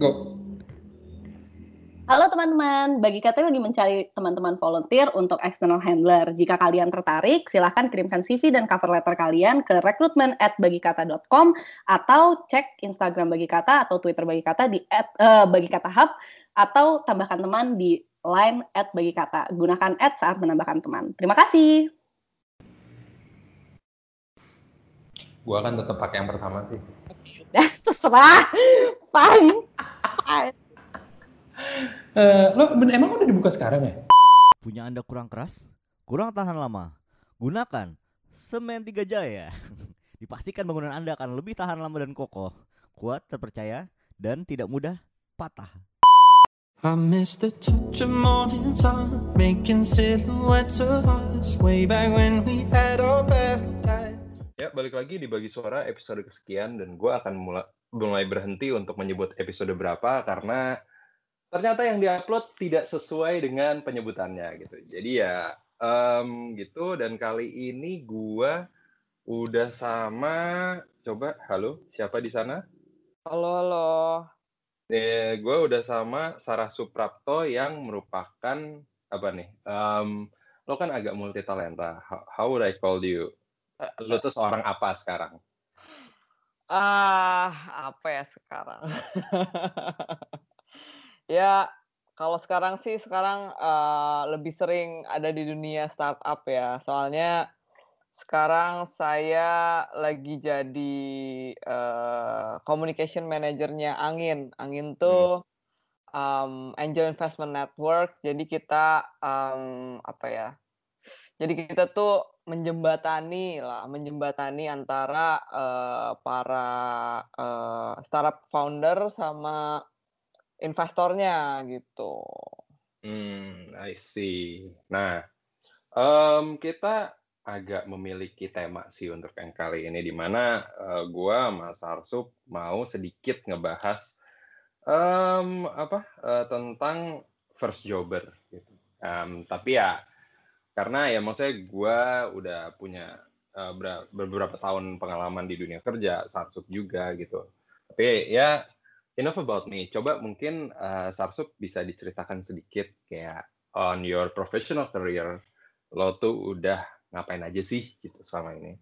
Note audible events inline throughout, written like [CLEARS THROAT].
Go. Halo teman-teman, bagi kata lagi mencari teman-teman volunteer untuk external handler. Jika kalian tertarik, silahkan kirimkan CV dan cover letter kalian ke recruitment at bagikata.com atau cek Instagram Bagi Kata atau Twitter Bagi Kata di at, uh, Bagi Kata Hub atau tambahkan teman di line at Bagi Kata. Gunakan at saat menambahkan teman. Terima kasih. Gua akan tetap pakai yang pertama sih. Udah, [LAUGHS] terserah. Fine. Uh, lo emang udah dibuka sekarang ya? Punya Anda kurang keras? Kurang tahan lama? Gunakan semen tiga jaya. [LAUGHS] Dipastikan bangunan Anda akan lebih tahan lama dan kokoh, kuat, terpercaya, dan tidak mudah patah. I miss the touch of morning sun Making silhouettes of us Way back when we had our paradise Ya, balik lagi di Bagi Suara episode kesekian Dan gue akan mulai, mulai berhenti untuk menyebut episode berapa Karena ternyata yang diupload tidak sesuai dengan penyebutannya gitu. Jadi ya um, gitu dan kali ini gua udah sama coba halo siapa di sana? Halo halo. Eh, gue udah sama Sarah Suprapto yang merupakan apa nih? Um, lo kan agak multi talenta. How, how would I call you? Lo tuh seorang apa sekarang? Ah, apa ya sekarang? [LAUGHS] Ya, kalau sekarang sih sekarang uh, lebih sering ada di dunia startup ya. Soalnya sekarang saya lagi jadi uh, communication manajernya Angin. Angin hmm. tuh um, Angel Investment Network. Jadi kita um, apa ya? Jadi kita tuh menjembatani lah, menjembatani antara uh, para uh, startup founder sama investornya gitu. Hmm, I see. Nah, um, kita agak memiliki tema sih untuk yang kali ini di mana uh, gua Mas Arsup mau sedikit ngebahas um, apa uh, tentang first jobber gitu. Um, tapi ya karena ya maksudnya gua udah punya uh, beberapa tahun pengalaman di dunia kerja, Sarsup juga gitu. Tapi ya enough about me. Coba mungkin uh, Sarsup bisa diceritakan sedikit kayak on your professional career, lo tuh udah ngapain aja sih gitu selama ini?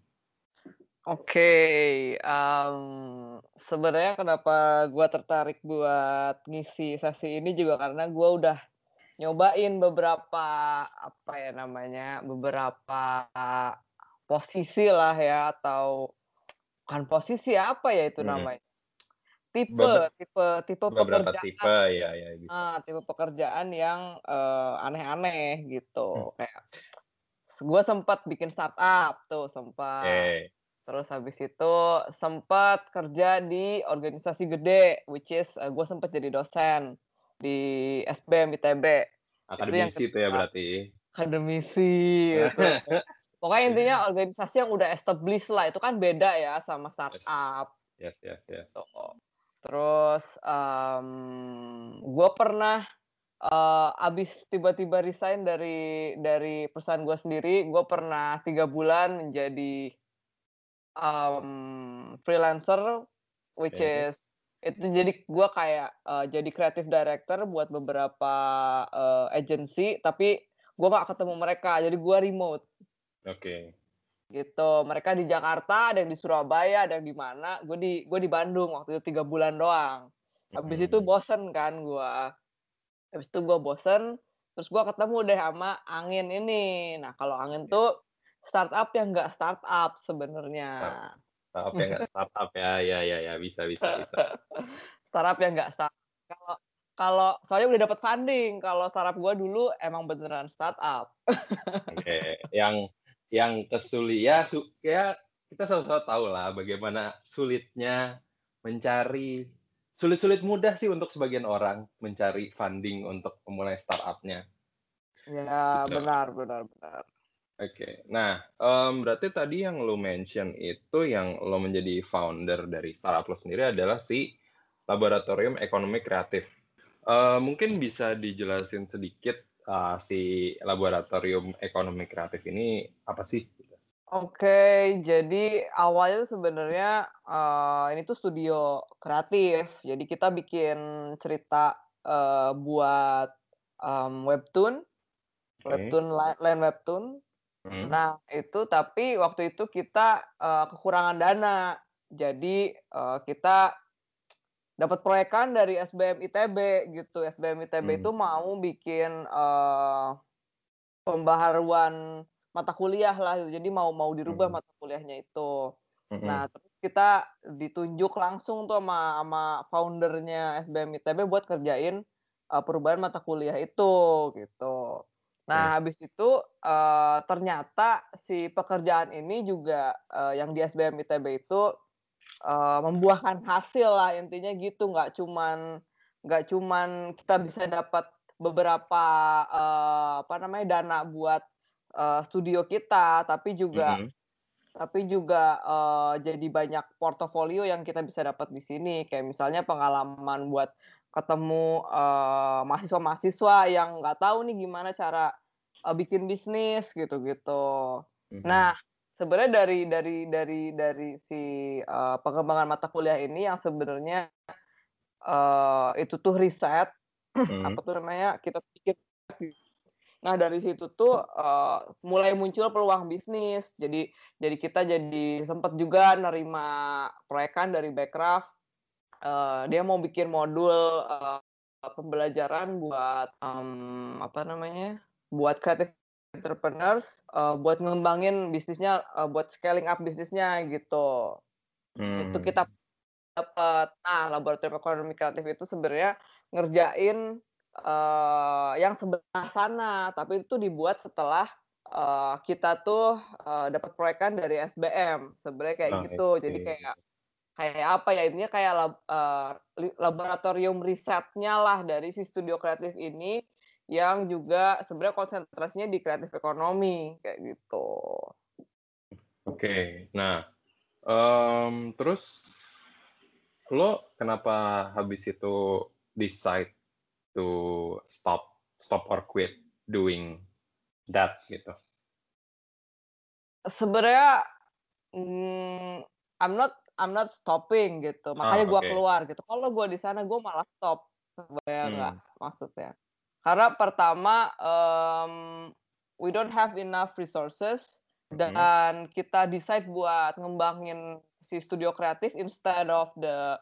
Oke, okay, um, sebenarnya kenapa gue tertarik buat ngisi sesi ini juga karena gue udah nyobain beberapa apa ya namanya beberapa posisi lah ya atau kan posisi apa ya itu hmm. namanya tipe Beber tipe tipe pekerjaan tipe ya ya bisa. Ah, tipe pekerjaan yang uh, aneh-aneh gitu. Hmm. Kayak gue sempat bikin startup tuh sempat. Okay. Terus habis itu sempat kerja di organisasi gede, which is uh, gue sempat jadi dosen di SBM ITB. Akademisi itu, yang ya berarti. Akademisi. [LAUGHS] Gitu. Pokoknya intinya organisasi yang udah established lah, itu kan beda ya sama startup. Yes, yes, yes. yes. Tuh. Terus um, gue pernah uh, abis tiba-tiba resign dari dari perusahaan gue sendiri, gue pernah tiga bulan menjadi um, freelancer, which okay. is itu jadi gue kayak uh, jadi creative director buat beberapa uh, agency, tapi gue gak ketemu mereka, jadi gue remote. Oke. Okay gitu. Mereka di Jakarta ada yang di Surabaya ada yang di mana. Gue di gue di Bandung waktu itu tiga bulan doang. Habis itu bosen kan gue habis itu gue bosen terus gue ketemu deh sama angin ini. Nah kalau angin iya. tuh startup yang enggak startup sebenarnya startup yang enggak startup ya ya ya ya bisa bisa bisa startup yang enggak startup kalau kalau soalnya udah dapat funding kalau startup gue dulu emang beneran startup oke okay. yang yang kesulit ya, su ya kita sama-sama tahu lah bagaimana sulitnya mencari sulit-sulit mudah sih untuk sebagian orang mencari funding untuk memulai startupnya. Ya gitu. benar benar benar. Oke, okay. nah um, berarti tadi yang lo mention itu yang lo menjadi founder dari startup lo sendiri adalah si Laboratorium Ekonomi Kreatif. Uh, mungkin bisa dijelasin sedikit uh, si laboratorium ekonomi kreatif ini apa sih? Oke, jadi awalnya sebenarnya, eee, ini tuh studio kreatif. Jadi kita bikin cerita, eee, buat, mmm, webtoon, Oke. webtoon li line webtoon. Mhm. Nah, itu tapi waktu itu kita, eee, kekurangan dana. Jadi, eee, kita dapat proyekan dari SBM ITB gitu. SBM ITB Mmm. itu mau bikin, eee, pembaharuan mata kuliah lah, jadi mau mau dirubah Mhm. mata kuliahnya itu. Nah, Mhm. terus kita ditunjuk langsung tuh sama sama founder-nya SBM ITB buat kerjain, eee, perubahan mata kuliah itu, gitu. Nah, habis itu, eee, ternyata si pekerjaan ini juga, eee, yang di SBM ITB itu, eee, membuahkan hasil lah intinya gitu, nggak cuman nggak cuman kita bisa dapat beberapa, eee, apa namanya, dana buat, eee, studio kita, tapi juga Mhm. tapi juga, eee, jadi banyak portofolio yang kita bisa dapat di sini. Kayak misalnya pengalaman buat ketemu, mahasiswa-mahasiswa yang nggak tahu nih gimana cara, eee, bikin bisnis gitu-gitu. Nah, Mhm. sebenarnya dari dari dari dari si, eee, pengembangan mata kuliah ini yang sebenarnya, eee, itu tuh riset, [CLEARS THROAT] apa Mhm. tuh namanya, kita bikin Nah, dari situ tuh, eee, mulai muncul peluang bisnis. Jadi jadi kita jadi sempet juga nerima proyekan dari Bekraf, eee, dia mau bikin modul, eee, pembelajaran buat, mmm, apa namanya, buat creative entrepreneurs, eee, buat ngembangin bisnisnya, eee, buat scaling up bisnisnya gitu. Itu Mmm. kita dapet. Nah, laboratorium ekonomi kreatif itu sebenarnya ngerjain, eee, yang sebelah sana, tapi itu dibuat setelah, eee, kita tuh, eee, dapat proyekan dari SBM, sebenarnya kayak I gitu. Jadi see. kayak kayak apa ya, intinya kayak lab li laboratorium risetnya lah dari si studio kreatif ini, yang juga sebenarnya konsentrasinya di kreatif ekonomi, kayak gitu. Oke. Nah, mmm, terus lo kenapa habis itu decide to stop stop or quit doing that gitu? Sebenarnya, mmm, I'm not I'm not stopping gitu, makanya Ah, gua oke. keluar gitu. Kalau gua di sana gua malah stop, sebenarnya nggak Mmm. maksudnya. Karena pertama, mmm, we don't have enough resources Mhm. dan kita decide buat ngembangin si studio kreatif instead of the,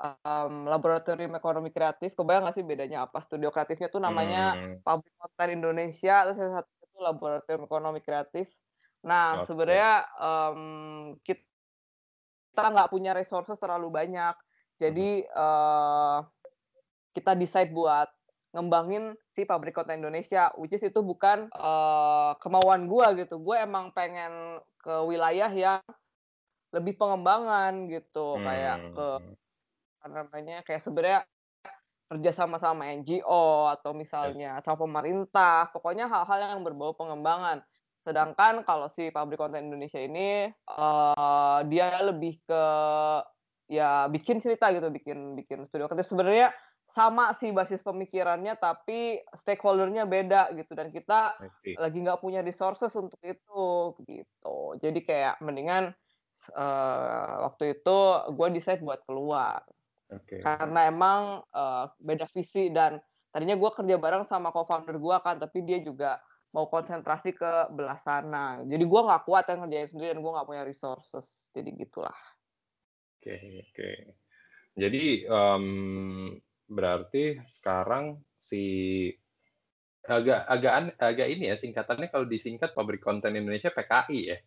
mmm, laboratorium ekonomi kreatif. Kebayang nggak sih bedanya apa? Studio kreatifnya tuh namanya Mmm. Pabrik Konten Indonesia, terus yang satu itu laboratorium ekonomi kreatif. Nah, Oke. sebenarnya, mmm, kita nggak punya resources terlalu banyak. Jadi, eee, kita decide buat ngembangin si Pabrik Konten Indonesia, which is itu bukan, eee, kemauan gua gitu. Gua emang pengen ke wilayah yang lebih pengembangan gitu, kayak ke apa namanya, kayak sebenarnya kerja sama sama NGO atau Yes. misalnya sama pemerintah, pokoknya hal-hal yang berbau pengembangan. Sedangkan kalau si Pabrik Konten Indonesia ini, eee, dia lebih ke ya bikin cerita gitu, bikin bikin studio kreatif. Sebenarnya sama sih basis pemikirannya, tapi stakeholder-nya beda gitu dan kita see. lagi nggak punya resources untuk itu, gitu. Jadi kayak mendingan, eee, waktu itu gua decide buat keluar. Oke. Karena emang, eee, beda visi dan tadinya gua kerja bareng sama co-founder gua kan, tapi dia juga mau konsentrasi ke belah sana. Jadi gua nggak kuat kan ngerjain sendiri dan gua nggak punya resources, jadi gitulah. Oke oke. Jadi, mmm, berarti sekarang si agak agak an agak ini ya, singkatannya kalau disingkat Pabrik Konten Indonesia PKI ya?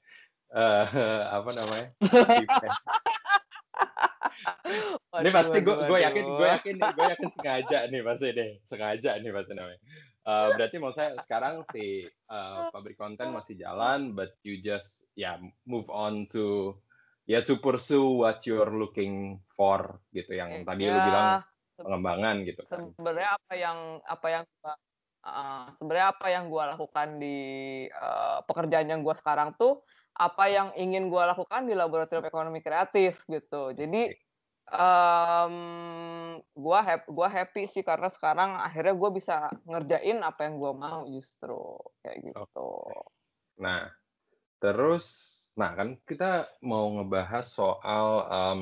Eee, [LAUGHS] apa namanya, [LAUGHS] Ini pasti gue gue yakin gue yakin gue yakin sengaja nih pasti nih, sengaja nih pasti namanya. Eee, berarti maksud saya sekarang si, eee, pabrik konten masih jalan, but you just ya move on to ya to pursue what you're looking for gitu, yang tadi lu bilang Iya, seb pengembangan gitu kan? sebenarnya apa yang apa yang heeh, sebenarnya apa yang gua lakukan di, eee, pekerjaan yang gua sekarang tuh, apa yang ingin gua lakukan di laboratorium ekonomi kreatif gitu. Jadi, see. mmm, gua hap gua happy sih karena sekarang akhirnya gua bisa ngerjain apa yang gua mau justru, kayak gitu. Nah terus, nah kan kita mau ngebahas soal um,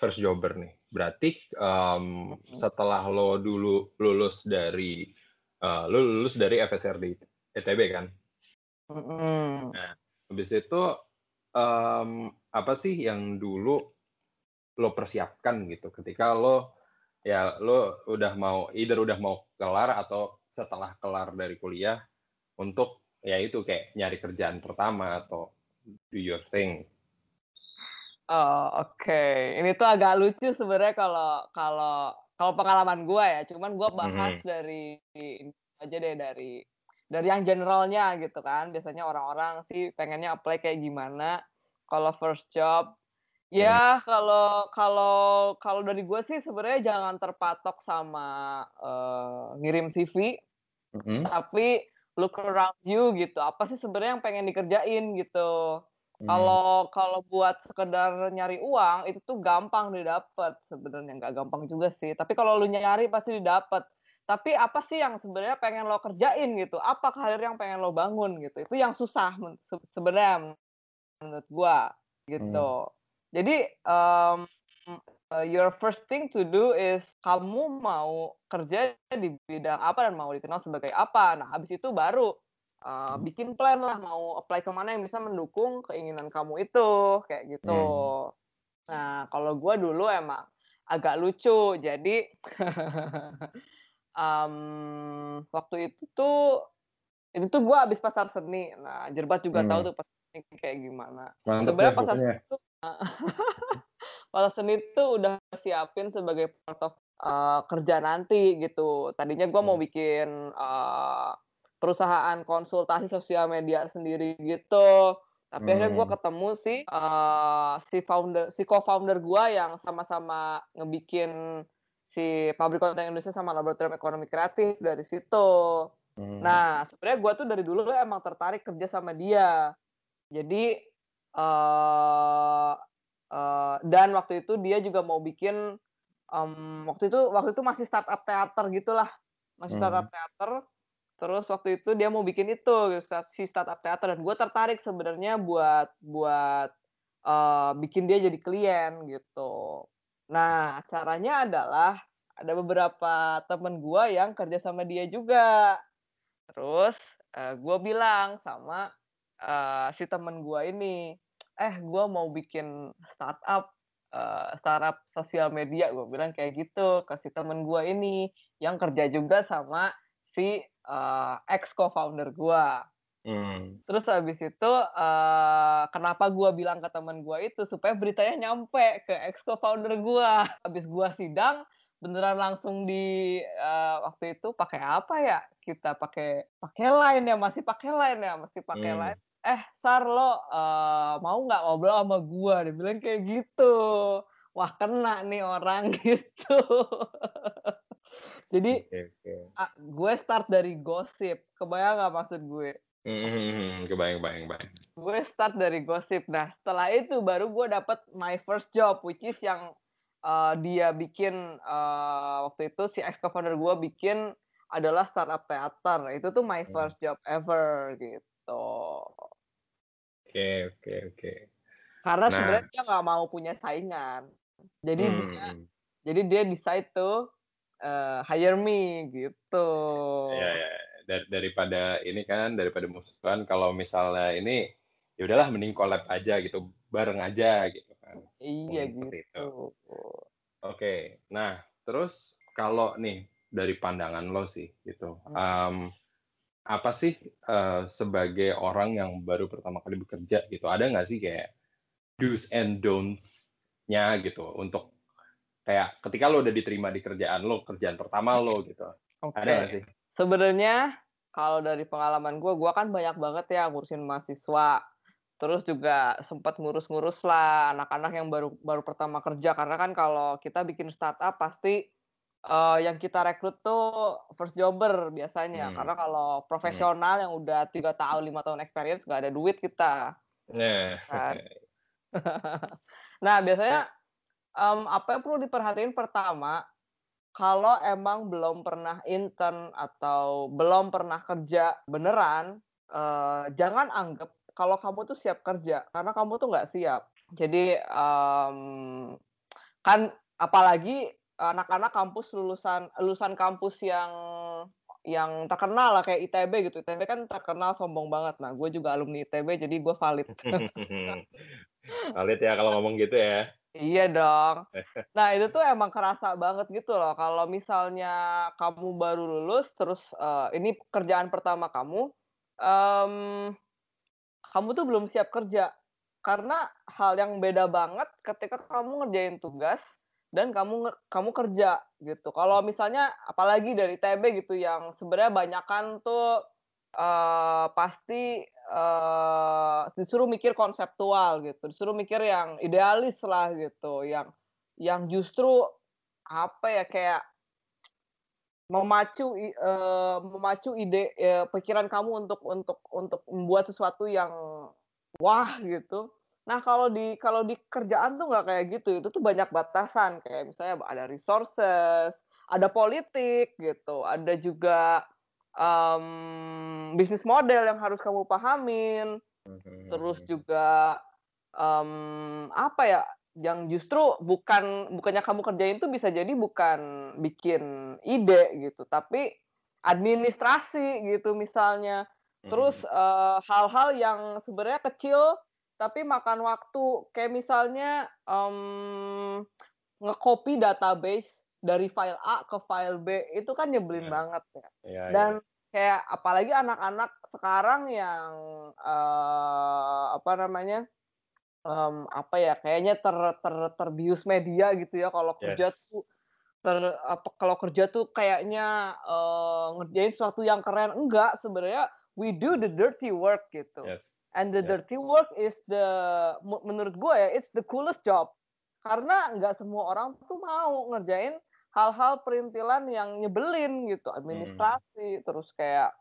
first jobber nih. Berarti um, setelah lo dulu lulus dari uh, lo lulus dari FSRD ETB kan? Mm-mm. Nah, habis itu um, apa sih yang dulu lo persiapkan gitu ketika lo ya lo udah mau either udah mau kelar atau setelah kelar dari kuliah untuk ya itu kayak nyari kerjaan pertama atau do your thing. Oh, oke. Ini tuh agak lucu sebenarnya kalau kalau kalau pengalaman gua ya. Cuman gua bahas Mhm. dari aja deh dari dari yang generalnya gitu kan. Biasanya orang-orang sih pengennya apply kayak gimana kalau first job. Ya kalau kalau kalau dari gue sih sebenarnya jangan terpatok sama eh, ngirim CV, Mhm. tapi look around you gitu. Apa sih sebenarnya yang pengen dikerjain gitu. Hmm. Kalau kalau buat sekedar nyari uang itu tuh gampang didapat sebenarnya nggak gampang juga sih. Tapi kalau lu nyari pasti didapat. Tapi apa sih yang sebenarnya pengen lo kerjain gitu? Apa karir yang pengen lo bangun gitu? Itu yang susah sebenarnya menurut gua gitu. Jadi um, your first thing to do is kamu mau kerja di bidang apa dan mau dikenal sebagai apa. Nah, habis itu baru uh, bikin plan lah mau apply ke mana yang bisa mendukung keinginan kamu itu kayak gitu. Nah, kalau gua dulu emang agak lucu. Jadi [LAUGHS] em, waktu itu tuh itu tuh gua habis pasar seni. Nah, Jerbat juga tahu Hmm. tuh pasar seni kayak gimana. Sebenarnya deh pasar pokoknya. seni itu [LAUGHS] pasar seni itu udah siapin sebagai part of uh, kerja nanti gitu. Tadinya gua mau Hmm. bikin uh, perusahaan konsultasi sosial media sendiri gitu. Tapi akhirnya gua Hmm. ketemu si uh, si founder si co-founder gua yang sama-sama ngebikin si pabrik konten Indonesia sama laboratorium ekonomi kreatif dari situ. Hmm. Nah, sebenarnya gue tuh dari dulu emang tertarik kerja sama dia. Jadi eh eh, dan waktu itu dia juga mau bikin em, waktu itu waktu itu masih startup teater gitulah, masih Hmm. startup teater. Terus waktu itu dia mau bikin itu si startup teater dan gue tertarik sebenarnya buat buat eh, bikin dia jadi klien gitu. Nah, caranya adalah ada beberapa temen gue yang kerja sama dia juga. Terus eh, gue bilang sama eh, si temen gue ini, eh gue mau bikin startup, eh, startup sosial media. Gue bilang kayak gitu ke si temen gue ini yang kerja juga sama si eh, ex co-founder gue. Hmm. Terus habis itu eh, kenapa gua bilang ke teman gua itu supaya beritanya nyampe ke ex co-founder gua. Habis gua sidang beneran langsung di eh, waktu itu pakai apa ya? Kita pakai pakai line ya, masih pakai line ya, masih pakai Hmm. line. Eh, Sar lo eh, mau nggak ngobrol sama gua? Dia bilang kayak gitu. Wah, kena nih orang [LAUGHS] gitu. Jadi oke. ah, gue start dari gosip. Kebayang nggak maksud gue? Hmm, kebayang, kebayang, kebayang. gue start dari gosip. Nah, setelah itu baru gue dapet my first job, which is yang uh, dia bikin uh, waktu itu si ex co-founder gue bikin adalah startup teater. Itu tuh my Hmm. first job ever gitu. Oke, oke, oke. Karena Nah. sebenarnya dia nggak mau punya saingan. Jadi dia, Hmm. jadi dia decide to uh, hire me gitu. Ya, ya. Dar- daripada ini kan, daripada musuhan, kalau misalnya ini, ya udahlah mending collab aja gitu, bareng aja gitu kan. Iya Mungkin gitu. Oke, nah terus kalau nih dari pandangan lo sih gitu, em, apa sih eh, sebagai orang yang baru pertama kali bekerja gitu, ada nggak sih kayak do's and don'ts-nya gitu untuk kayak ketika lo udah diterima di kerjaan lo, kerjaan pertama lo gitu, Oke. ada nggak sih? Sebenarnya kalau dari pengalaman gue, gue kan banyak banget ya ngurusin mahasiswa. Terus juga sempat ngurus-ngurus lah anak-anak yang baru baru pertama kerja. Karena kan kalau kita bikin startup pasti eh, yang kita rekrut tuh first jobber biasanya. Hmm. Karena kalau profesional yang udah tiga tahun lima tahun experience nggak ada duit kita. Nah, Kan. [LAUGHS] nah biasanya em, apa yang perlu diperhatiin pertama kalau emang belum pernah intern atau belum pernah kerja beneran, eh, jangan anggap kalau kamu tuh siap kerja karena kamu tuh nggak siap. Jadi um, kan apalagi anak-anak kampus lulusan lulusan kampus yang yang terkenal lah kayak ITB gitu. ITB kan terkenal sombong banget. Nah, gue juga alumni ITB jadi gue valid. [LAUGHS] valid ya kalau ngomong gitu ya. Iya dong. [LAUGHS] Nah, itu tuh emang kerasa banget gitu loh. Kalau misalnya kamu baru lulus, terus uh, ini kerjaan pertama kamu, um, kamu tuh belum siap kerja. Karena hal yang beda banget ketika kamu ngerjain tugas dan kamu kamu kerja gitu. Kalau misalnya apalagi dari TB gitu yang sebenarnya banyakan tuh uh, pasti uh, disuruh mikir konseptual gitu, disuruh mikir yang idealis lah gitu, yang yang justru apa ya kayak memacu uh, memacu ide uh, pikiran kamu untuk untuk untuk membuat sesuatu yang wah gitu. Nah kalau di kalau di kerjaan tuh nggak kayak gitu, itu tuh banyak batasan kayak misalnya ada resources, ada politik gitu, ada juga um, bisnis model yang harus kamu pahamin, terus Mhm. juga um, apa ya, yang justru bukan bukannya kamu kerjain tuh bisa jadi bukan bikin ide gitu, tapi administrasi gitu misalnya. Terus Mhm. uh, hal-hal yang sebenarnya kecil tapi makan waktu kayak misalnya um, ngecopy database dari file A ke file B itu kan nyebelin Iya. banget ya. Iya, Dan iya. kayak apalagi anak-anak sekarang yang uh, apa namanya um, apa ya kayaknya ter ter terbius media gitu ya kalau kerja Yes. tuh ter apa kalau kerja tuh kayaknya uh, ngerjain sesuatu yang keren enggak sebenarnya we do the dirty work gitu. Yes. And the Yeah. dirty work is the menurut gue ya it's the coolest job. Karena nggak semua orang tuh mau ngerjain hal-hal perintilan yang nyebelin gitu, administrasi, terus kayak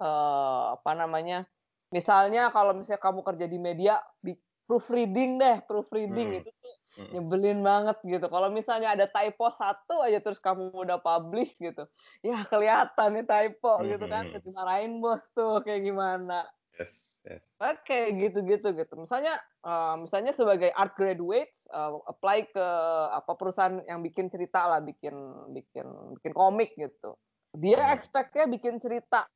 eh apa namanya? Misalnya kalau misalnya kamu kerja di media, bi- proofreading deh, proofreading Hmm. itu tuh Mhm. nyebelin banget gitu. Kalau misalnya ada typo satu aja terus kamu udah publish gitu, ya kelihatan nih typo gitu kan, dimarahin bos tuh kayak gimana. Yes, yes. Oke, gitu-gitu gitu. Misalnya, eee, misalnya sebagai art graduate, eee, apply ke apa perusahaan yang bikin cerita lah, bikin bikin bikin komik gitu. Dia Hmm. expect-nya bikin cerita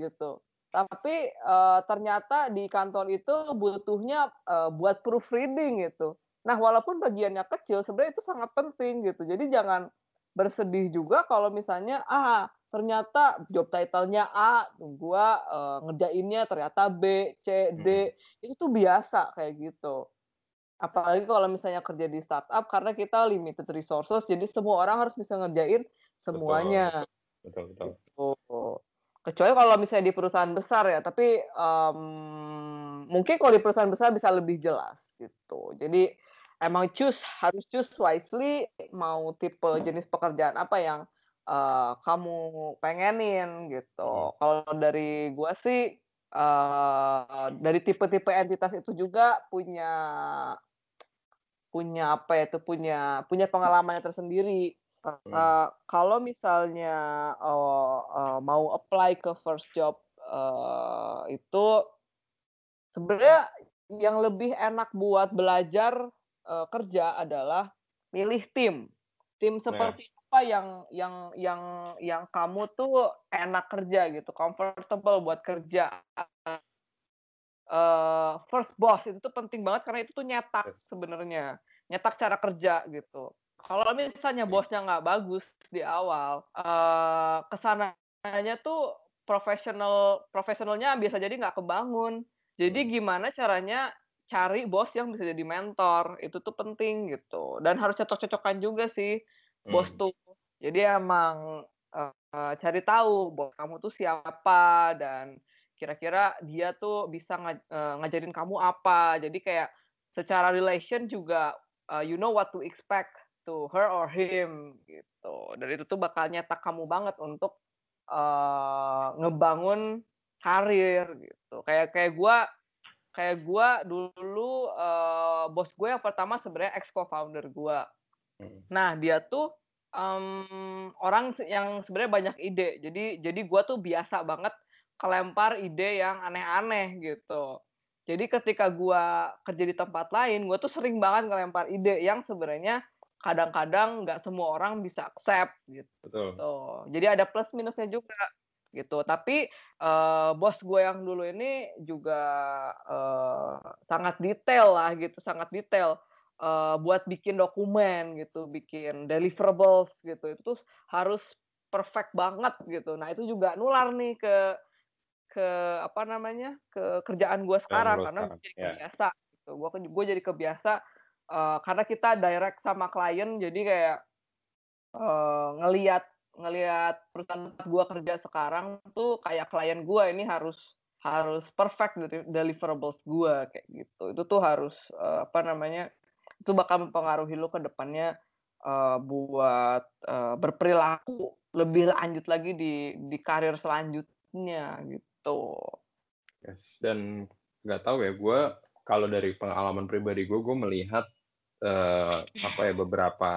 gitu. Tapi, eee, ternyata di kantor itu butuhnya, eee, buat proofreading gitu. Nah, walaupun bagiannya kecil, sebenarnya itu sangat penting gitu. Jadi jangan bersedih juga kalau misalnya, ah, ternyata job title-nya A, gua, eee, ngerjainnya ternyata B, C, D, itu tuh biasa kayak gitu. Apalagi kalau misalnya kerja di startup karena kita limited resources, jadi semua orang harus bisa ngerjain semuanya, Betul, betul. gitu. Kecuali kalau misalnya di perusahaan besar ya, tapi, mmm, mungkin kalau di perusahaan besar bisa lebih jelas, gitu. Jadi emang choose harus choose wisely mau tipe jenis pekerjaan apa yang, eee, kamu pengenin, gitu. Mhm. Kalau dari gua sih, eee, dari tipe-tipe entitas itu juga punya punya apa ya itu, punya punya pengalamannya tersendiri. Hmm. Eee, kalau misalnya, eee eee, mau apply ke first job, eee, itu sebenarnya yang lebih enak buat belajar, eee, kerja adalah milih tim. Tim Nah. seperti apa yang yang yang yang kamu tuh enak kerja gitu, comfortable buat kerja. Eee, first boss itu tuh penting banget karena itu tuh nyetak sebenarnya, nyetak cara kerja gitu. Kalau misalnya bosnya nggak bagus di awal, eee, ke sananya tuh profesional profesionalnya bisa jadi nggak kebangun. Jadi Hmm. gimana caranya cari bos yang bisa jadi mentor, itu tuh penting gitu. Dan harus cocok-cocokan juga sih bos Hmm. tuh. Jadi emang, eee, cari tahu bos kamu tuh siapa dan kira-kira dia tuh bisa ngaj eee, ngajarin kamu apa. Jadi kayak secara relation juga, eee, you know what to expect to her or him gitu. Dan itu tuh bakal nyetak kamu banget untuk, eee, ngebangun karir gitu. Kayak kayak gua kayak gua dulu, eee, bos gue yang pertama sebenarnya ex co-founder gua. Mhm. Nah, dia tuh, mmm, orang yang sebenarnya banyak ide. Jadi jadi gua tuh biasa banget kelempar ide yang aneh-aneh gitu. Jadi ketika gua kerja di tempat lain, gua tuh sering banget ngelempar ide yang sebenarnya kadang-kadang nggak semua orang bisa accept gitu. Betul. Jadi ada plus minusnya juga gitu. Tapi uh, bos gue yang dulu ini juga uh, sangat detail lah gitu, sangat detail uh, buat bikin dokumen gitu, bikin deliverables gitu. Itu tuh harus perfect banget gitu. Nah itu juga nular nih ke ke apa namanya ke kerjaan gue sekarang karena sekarang. jadi yeah. kebiasa gitu. Gue gue jadi kebiasa uh, karena kita direct sama klien jadi kayak uh, ngelihat ngelihat perusahaan gue kerja sekarang tuh kayak klien gue ini harus harus perfect dari deliverables gue kayak gitu itu tuh harus uh, apa namanya itu bakal mempengaruhi lo ke depannya uh, buat uh, berperilaku lebih lanjut lagi di di karir selanjutnya gitu. Yes, dan nggak tahu ya, gue kalau dari pengalaman pribadi gue, gue melihat uh, apa ya beberapa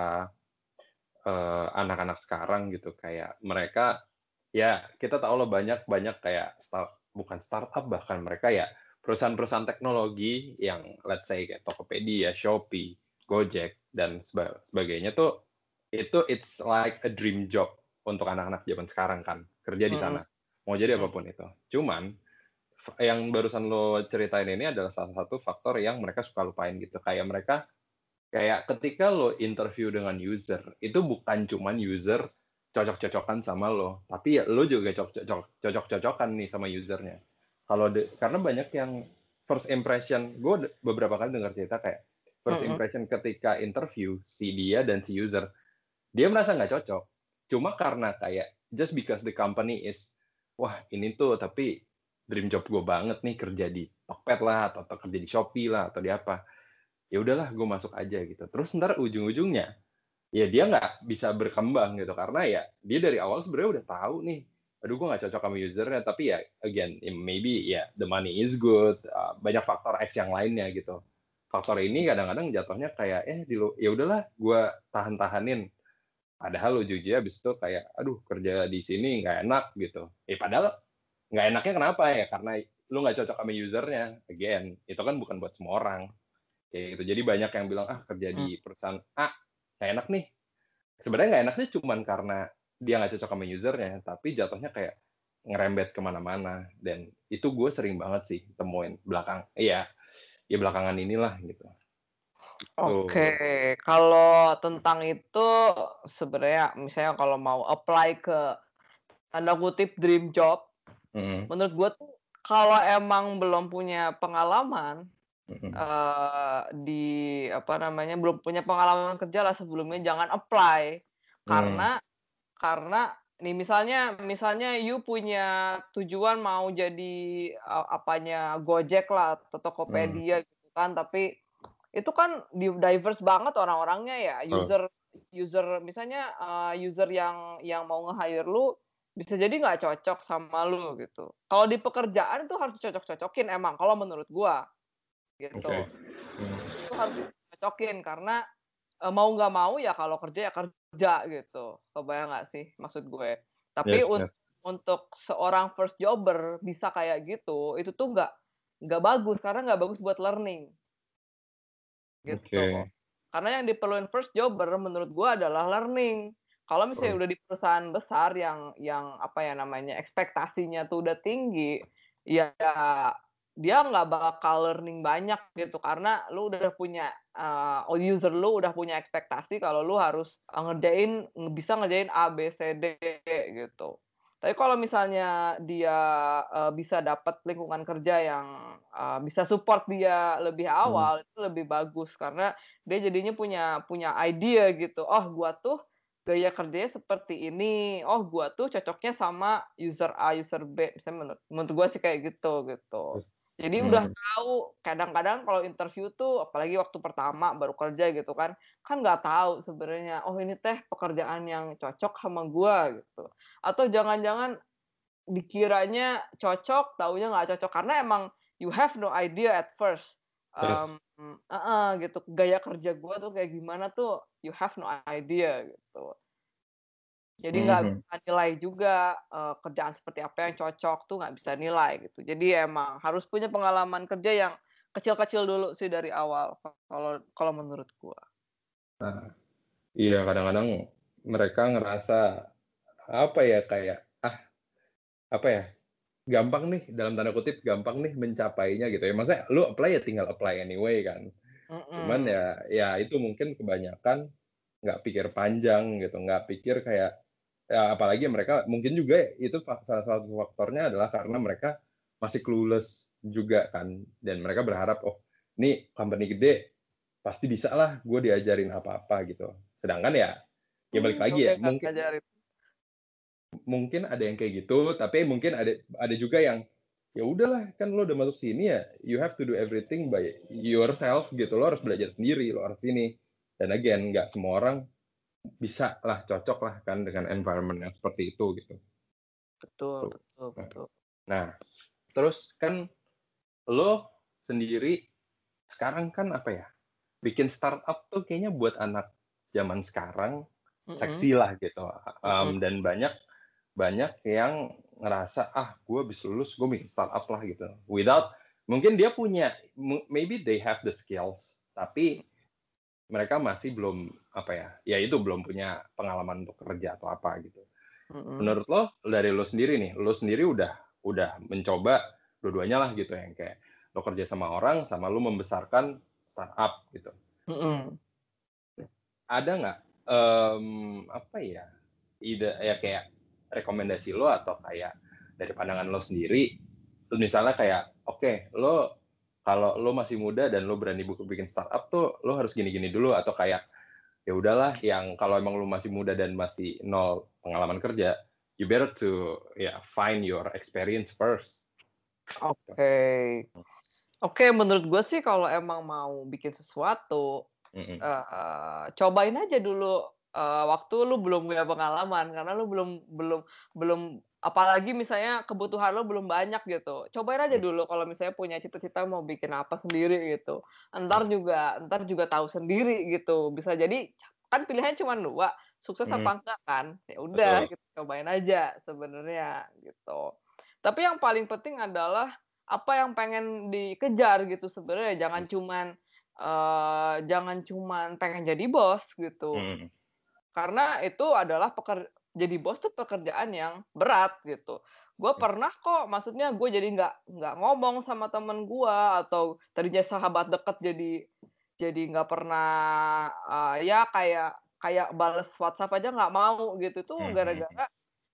uh, anak-anak sekarang gitu kayak mereka ya kita tahu loh banyak banyak kayak start bukan startup bahkan mereka ya perusahaan-perusahaan teknologi yang let's say kayak Tokopedia, Shopee, Gojek dan sebagainya tuh itu it's like a dream job untuk anak-anak zaman sekarang kan kerja di sana mau jadi apa pun itu. Cuman yang barusan lo ceritain ini adalah salah satu faktor yang mereka suka lupain gitu. Kayak mereka kayak ketika lo interview dengan user itu bukan cuman user cocok-cocokan sama lo, tapi ya lo juga cocok-cocokan nih sama usernya. Kalau karena banyak yang first impression, gue beberapa kali dengar cerita kayak first impression ketika interview si dia dan si user, dia merasa nggak cocok. Cuma karena kayak just because the company is wah ini tuh tapi dream job gue banget nih kerja di Tokped lah atau, atau kerja di Shopee lah atau di apa. Ya udahlah gue masuk aja gitu. Terus ntar ujung-ujungnya ya dia nggak bisa berkembang gitu. Karena ya dia dari awal sebenarnya udah tahu nih aduh gue nggak cocok sama usernya tapi ya again maybe ya yeah, the money is good uh, banyak faktor X yang lainnya gitu faktor ini kadang-kadang jatuhnya kayak eh di ya udahlah gue tahan-tahanin Padahal ujungnya abis itu kayak, aduh kerja di sini nggak enak gitu. Eh padahal nggak enaknya kenapa ya? Karena lu nggak cocok sama usernya. Again, itu kan bukan buat semua orang. Kayak gitu. Jadi banyak yang bilang, ah kerja di hmm. perusahaan A, nggak enak nih. Sebenarnya nggak enaknya cuma karena dia nggak cocok sama usernya, tapi jatuhnya kayak ngerembet ke mana-mana. Dan itu gue sering banget sih temuin belakang. Iya, ya belakangan inilah gitu. Oke, kalau tentang itu sebenarnya misalnya kalau mau apply ke tanda kutip dream job, mm. menurut gue tuh kalau emang belum punya pengalaman mm. uh, di apa namanya belum punya pengalaman kerja lah sebelumnya jangan apply karena mm. Karena nih misalnya misalnya you punya tujuan mau jadi uh, apanya Gojek lah atau Tokopedia mm. gitu kan tapi itu kan diverse banget orang-orangnya ya user oh. user misalnya uh, user yang yang mau nge-hire lu bisa jadi nggak cocok sama lu gitu kalau di pekerjaan itu harus cocok-cocokin emang kalau menurut gua gitu okay. hmm. itu harus cocokin karena mau nggak mau ya kalau kerja ya kerja gitu kebayang nggak sih maksud gue tapi yes, un yes. untuk seorang first jobber bisa kayak gitu itu tuh nggak nggak bagus karena nggak bagus buat learning gitu. Okay. Karena yang diperlukan first jobber menurut gua adalah learning. Kalau misalnya oh. udah di perusahaan besar yang yang apa ya namanya ekspektasinya tuh udah tinggi, ya dia nggak bakal learning banyak gitu karena lu udah punya uh, user lu udah punya ekspektasi kalau lu harus ngerjain bisa ngerjain A B C D gitu. Tapi kalau misalnya dia uh, bisa dapat lingkungan kerja yang uh, bisa support dia lebih hmm. awal hmm. itu lebih bagus karena dia jadinya punya punya idea gitu. Oh, gua tuh gaya kerjanya seperti ini. Oh, gua tuh cocoknya sama user A, user B. Misalnya menurut, menurut gua sih kayak gitu gitu. Jadi hmm. udah tahu kadang-kadang kalau interview tuh apalagi waktu pertama baru kerja gitu kan, kan nggak tahu sebenarnya oh ini teh pekerjaan yang cocok sama gua gitu. Atau jangan-jangan dikiranya cocok, taunya nggak cocok karena emang you have no idea at first. Um, uh -uh, gitu gaya kerja gua tuh kayak gimana tuh you have no idea gitu. Jadi nggak Mhm. bisa nilai juga, eee, kerjaan seperti apa yang cocok tuh nggak bisa nilai gitu. Jadi emang harus punya pengalaman kerja yang kecil-kecil dulu sih dari awal kalau kalau menurut gua. Nah, iya kadang-kadang mereka ngerasa apa ya kayak ah apa ya gampang nih dalam tanda kutip gampang nih mencapainya gitu ya. Maksudnya lu apply ya tinggal apply anyway kan. Cuman Mhm. ya ya itu mungkin kebanyakan nggak pikir panjang gitu, nggak pikir kayak ya apalagi mereka mungkin juga itu salah satu faktornya adalah karena mereka masih clueless juga kan dan mereka berharap oh ini company gede pasti bisa lah gue diajarin apa-apa gitu. Sedangkan ya ya balik Hmm, lagi ya mungkin ngajarin. mungkin ada yang kayak gitu tapi mungkin ada ada juga yang ya udahlah kan lo udah masuk sini ya you have to do everything by yourself gitu lo harus belajar sendiri lo harus ini dan again nggak semua orang bisa lah cocok lah kan dengan environment yang seperti itu gitu Betul, Tuh. betul, betul. nah terus kan lo sendiri sekarang kan apa ya bikin startup tuh kayaknya buat anak zaman sekarang Mhm. seksi lah gitu Um, Mhm. dan banyak banyak yang ngerasa ah gue habis lulus gue bikin startup lah gitu without mungkin dia punya maybe they have the skills tapi mereka masih belum apa ya ya itu belum punya pengalaman untuk kerja atau apa gitu Mhm. menurut lo dari lo sendiri nih lo sendiri udah udah mencoba dua-duanya lah gitu yang kayak lo kerja sama orang sama lo membesarkan startup gitu Mhm. ada nggak em, apa ya ide ya kayak rekomendasi lo atau kayak dari pandangan lo sendiri misalnya kayak oke lo kalau lo masih muda dan lo berani bikin startup tuh lo harus gini-gini dulu atau kayak ya udahlah yang kalau emang lo masih muda dan masih nol pengalaman kerja you better to ya find your experience first Oke. Oke, menurut gue sih kalau emang mau bikin sesuatu, Mm-mm. eh, cobain aja dulu eh, waktu lu belum punya pengalaman karena lu belum belum belum apalagi misalnya kebutuhan lu belum banyak gitu. Cobain aja Hmm. dulu kalau misalnya punya cita-cita mau bikin apa sendiri gitu. Ntar juga ntar juga tahu sendiri gitu. Bisa jadi kan pilihannya cuma dua, sukses Hmm. apa enggak kan? Ya udah, kita cobain aja sebenarnya gitu. Tapi yang paling penting adalah apa yang pengen dikejar gitu sebenarnya jangan cuman eh, jangan cuman pengen jadi bos gitu Mm. Karena itu adalah peker jadi bos tuh pekerjaan yang berat gitu gue Hmm. pernah kok maksudnya gue jadi nggak nggak ngomong sama temen gue atau tadinya sahabat deket jadi jadi nggak pernah eh, ya kayak kayak balas WhatsApp aja nggak mau gitu tuh Hmm, hmm, gara-gara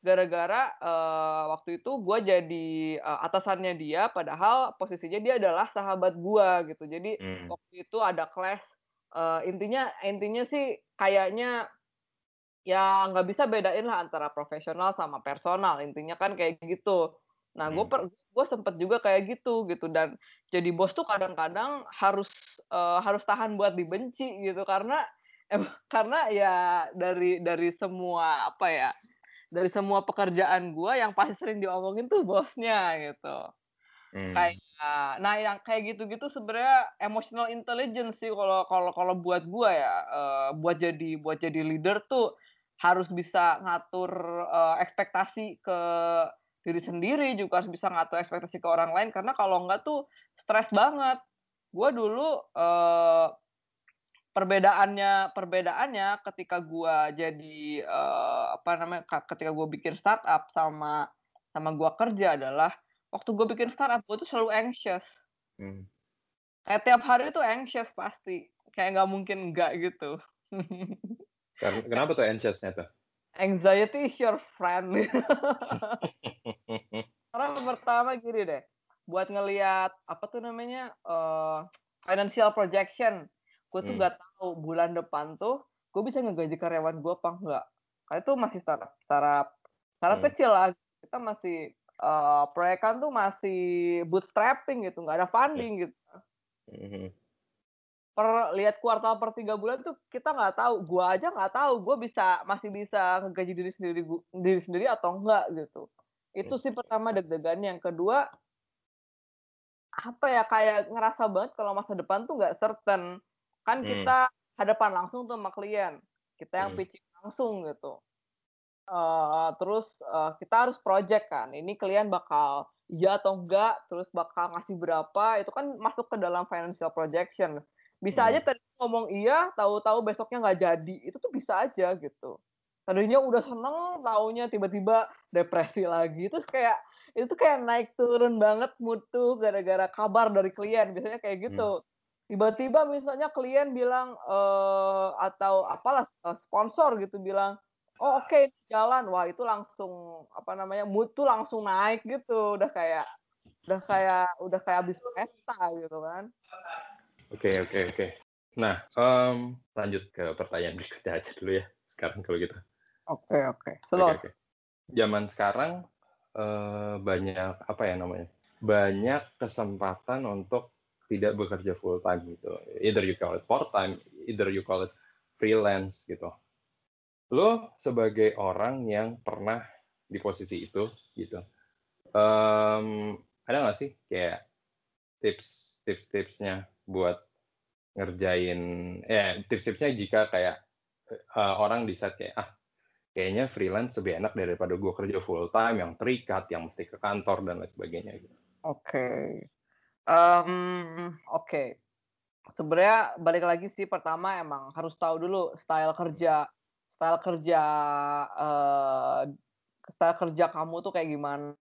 gara-gara eh, waktu itu gue jadi eh, atasannya dia padahal posisinya dia adalah sahabat gue gitu jadi Mm. waktu itu ada clash eh, intinya intinya sih kayaknya ya nggak bisa bedain lah antara profesional sama personal intinya kan kayak gitu nah gue Hmm. gue sempet juga kayak gitu gitu dan jadi bos tuh kadang-kadang harus eh, harus tahan buat dibenci gitu karena [LAUGHS] em- karena ya dari dari semua apa ya dari semua pekerjaan gue yang pasti sering diomongin tuh bosnya gitu Mm. kayak nah yang kayak gitu-gitu sebenarnya emotional intelligence sih kalau kalau kalau buat gua ya eh, buat jadi buat jadi leader tuh harus bisa ngatur eh, ekspektasi ke diri sendiri juga harus bisa ngatur ekspektasi ke orang lain karena kalau enggak tuh stres banget. Gua dulu eh, perbedaannya perbedaannya ketika gua jadi eh, apa namanya ka- ketika gua bikin startup sama sama gua kerja adalah waktu gue bikin startup gue tuh selalu anxious. Mm. kayak tiap hari tuh anxious pasti. Kayak nggak mungkin enggak gitu [LAUGHS] kenapa tuh anxiousnya tuh? anxiety is your friend [LAUGHS] karena pertama gini deh buat ngelihat apa tuh namanya eh, financial projection gue tuh Hmm. nggak tahu bulan depan tuh gue bisa ngegaji karyawan gue apa enggak karena itu masih startup startup startup Hmm. kecil lah kita masih eh, proyekan tuh masih bootstrapping gitu nggak ada funding gitu Mhm. Per lihat kuartal per tiga bulan tuh kita nggak tahu gua aja nggak tahu gua bisa masih bisa ngegaji diri sendiri gu- diri sendiri atau enggak gitu itu sih pertama deg-degan yang kedua apa ya kayak ngerasa banget kalau masa depan tuh nggak certain kan Hmm. kita hadapan langsung tuh sama klien kita yang Hmm. pitching langsung gitu uh, terus uh, kita harus project kan. Ini klien bakal iya atau enggak, terus bakal ngasih berapa, itu kan masuk ke dalam financial projection. Bisa Hmm. aja tadi ngomong iya, tahu-tahu besoknya nggak jadi. Itu tuh bisa aja gitu. Tadinya udah seneng, taunya tiba-tiba depresi lagi. Terus kayak itu tuh kayak naik turun banget mood tuh gara-gara kabar dari klien. Biasanya kayak Hmm. gitu. Tiba-tiba misalnya klien bilang eh atau apalah eh, sponsor gitu bilang, "Oh oke ini jalan." Wah itu langsung apa namanya mood tuh langsung naik gitu. Udah kayak udah kayak udah kayak habis pesta gitu kan. Oke oke oke. Nah, mmm, lanjut ke pertanyaan berikutnya aja dulu ya, sekarang kalau gitu. Oke oke. Slow. oke. Zaman sekarang, eee, banyak apa ya namanya, banyak kesempatan untuk tidak bekerja full time gitu. Either you call it part time, either you call it freelance gitu. Lo sebagai orang yang pernah di posisi itu gitu, mmm, ada nggak sih kayak tips tips-tipsnya buat ngerjain ya tips-tipsnya jika kayak, eee, orang decide kayak, "Ah, kayaknya freelance lebih enak daripada gue kerja full time yang terikat, yang mesti ke kantor dan lain sebagainya," gitu. Oke. Mmm, oke. Sebenarnya balik lagi sih pertama emang harus tahu dulu style kerja style kerja, eee, style kerja kamu tuh kayak gimana.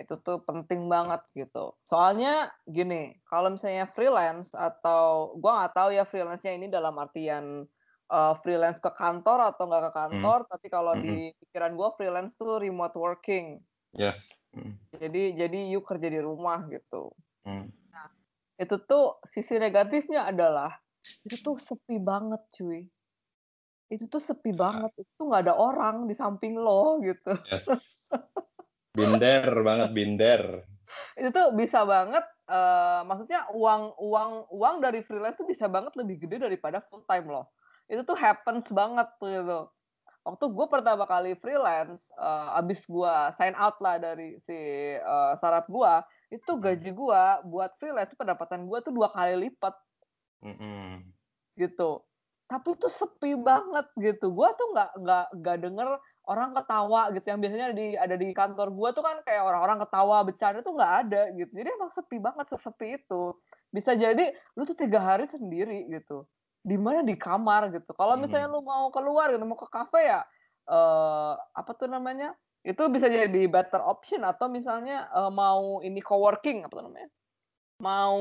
Itu tuh penting banget gitu. Soalnya gini, kalau misalnya freelance atau gua nggak tahu ya freelance-nya ini dalam artian, eee, freelance ke kantor atau nggak ke Hmm. kantor, tapi kalau Mhm. di pikiran gua freelance tuh remote working. Yes. Mhm. Jadi jadi you kerja di rumah gitu. Mmm. Nah, itu tuh sisi negatifnya adalah itu tuh sepi banget cuy. Itu tuh sepi banget, itu tuh nggak ada orang di samping lo gitu. Yes. [LAUGHS] Binder banget, binder. Itu tuh bisa banget, eee, maksudnya uang uang uang dari freelance tuh bisa banget lebih gede daripada full time loh. Itu tuh happens banget tuh gitu. Waktu gue pertama kali freelance, eee, abis gue sign out lah dari si, eee, startup gue, itu Mhm. gaji gue buat freelance pendapatan gue tuh 2 kali lipat. Mhm. Gitu. Tapi itu sepi banget gitu. Gua tuh nggak nggak nggak denger orang ketawa gitu, yang biasanya di ada di kantor gua tuh kan kayak orang-orang ketawa, bercanda tuh nggak ada gitu. Jadi emang sepi banget, sesepi itu. Bisa jadi lu tuh 3 hari sendiri gitu. Di mana di kamar gitu. Kalau misalnya Mhm. lu mau keluar gitu, mau ke kafe ya, eee, apa tuh namanya, itu bisa jadi better option atau misalnya, eee, mau ini co-working, apa tuh namanya, mau,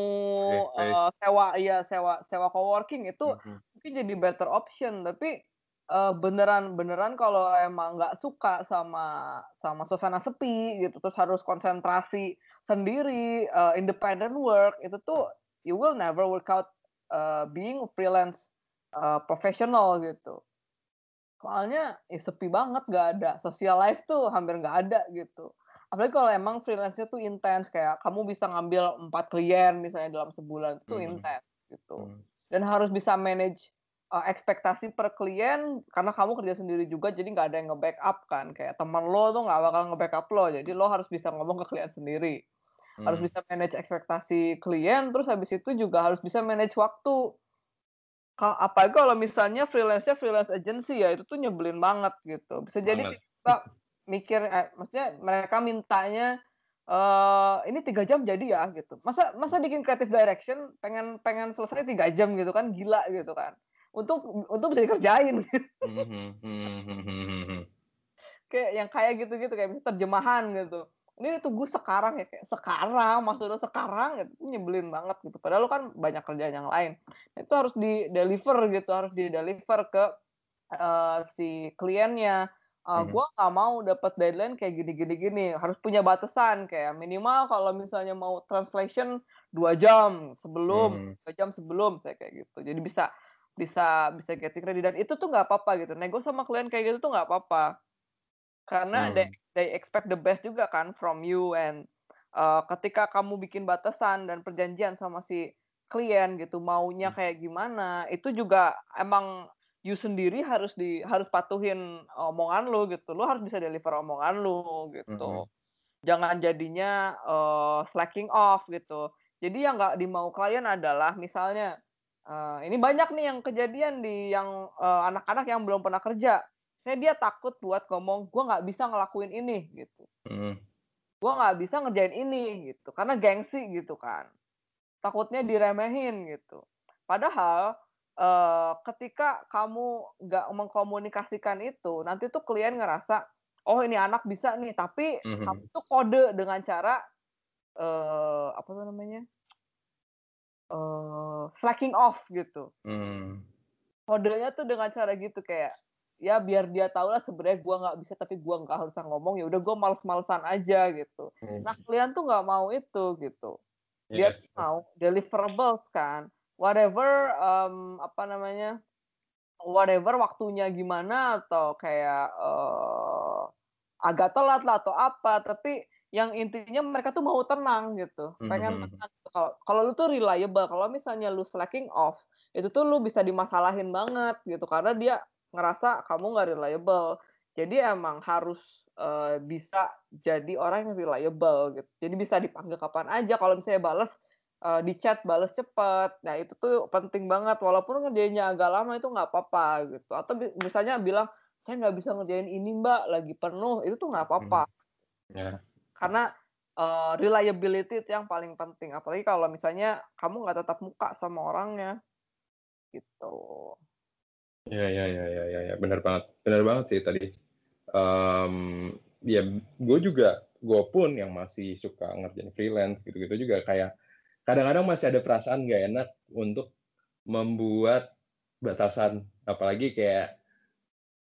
eee, sewa iya sewa sewa co-working itu Mhm. mungkin jadi better option. Tapi, eee, beneran beneran kalau emang nggak suka sama sama suasana sepi gitu, terus harus konsentrasi sendiri, eee, independent work, itu tuh you will never work out, eee, being freelance, eee, professional gitu. Soalnya ya sepi banget, nggak ada social life tuh hampir nggak ada gitu. Apalagi kalau emang freelance-nya tuh intens, kayak kamu bisa ngambil 4 klien misalnya dalam sebulan, itu Mhm. intens gitu. Mmm. Dan harus bisa manage, eee, ekspektasi per klien karena kamu kerja sendiri juga, jadi nggak ada yang nge-backup kan, kayak temen lo tuh nggak bakal nge-backup lo, jadi lo harus bisa ngomong ke klien sendiri. Harus Mmm. bisa manage ekspektasi klien, terus habis itu juga harus bisa manage waktu. Apalagi kalau misalnya freelance-nya freelance agency ya, itu tuh nyebelin banget gitu. Bisa jadi tiba-tiba mikir eh, maksudnya mereka mintanya, eee, "Ini 3 jam jadi ya?" Gitu. Masa masa bikin creative direction pengen pengen selesai 3 jam gitu kan, gila gitu kan. Untung untung bisa dikerjain. Mhm mhm mhm mhm mhm. Kayak yang kayak gitu-gitu, kayak misal terjemahan gitu. Ini tunggu sekarang ya, kayak sekarang, maksud lu sekarang gitu, nyebelin banget gitu. Padahal lu kan banyak kerjaan yang lain. Itu harus di-deliver gitu, harus di-deliver ke, eee, si kliennya. Eee, Mhm. "Gua nggak mau dapat deadline kayak gini gini gini." Harus punya batasan, kayak minimal kalau misalnya mau translation 2 jam sebelum, Mmm. 3 jam sebelum, misalnya kayak gitu. Jadi bisa bisa bisa getting ready dan itu tuh nggak apa-apa gitu. Nego sama klien kayak gitu tuh nggak apa-apa. Karena they Mmm. they expect the best juga kan from you and, eee, ketika kamu bikin batasan dan perjanjian sama si klien gitu, maunya Mmm. kayak gimana, itu juga emang you sendiri harus di harus patuhin omongan lu gitu. Lu harus bisa deliver omongan lu gitu. Mhm. Jangan jadinya, eee, slacking off gitu. Jadi yang nggak dimau klien adalah misalnya, eee, ini banyak nih yang kejadian di yang, eee, anak-anak yang belum pernah kerja. Kayak dia takut buat ngomong, gue nggak bisa ngelakuin ini gitu. Hmm. Gue nggak bisa ngerjain ini gitu, karena gengsi gitu kan. Takutnya diremehin gitu. Padahal eh, ketika kamu nggak mengkomunikasikan itu, nanti tuh klien ngerasa, oh ini anak bisa nih, tapi Mhm. kamu tuh kode dengan cara eh, apa tuh namanya? Eh slacking off gitu. Hmm. Kodenya tuh dengan cara gitu kayak ya biar dia tahu lah sebenarnya gua nggak bisa tapi gua nggak harus ngomong ya udah gua males-malesan aja gitu. Hmm. Nah klien tuh nggak mau itu gitu. Dia Yes. tuh mau deliverables kan. Whatever em, apa namanya? Whatever waktunya gimana atau kayak eh, agak telat lah atau apa tapi yang intinya mereka tuh mau tenang gitu. Pengen Mhm. tenang. Kalau kalau lu tuh reliable, kalau misalnya lu slacking off, itu tuh lu bisa dimasalahin banget gitu karena dia ngerasa kamu nggak reliable. Jadi emang harus eh, bisa jadi orang yang reliable gitu. Jadi bisa dipanggil kapan aja. Kalau misalnya bales eh, di chat bales cepet. Nah itu tuh penting banget. Walaupun ngerjainnya agak lama itu nggak apa-apa gitu. Atau misalnya bilang saya nggak bisa ngerjain ini mbak, lagi penuh. Itu tuh nggak apa-apa Ya. karena eh, reliability itu yang paling penting. Apalagi kalau misalnya kamu nggak tetap muka sama orangnya gitu. Ya, ya, ya, ya, ya, ya, benar banget, benar banget sih tadi. Em, ya, gue juga, gue pun yang masih suka ngerjain freelance gitu-gitu juga kayak kadang-kadang masih ada perasaan gak enak untuk membuat batasan, apalagi kayak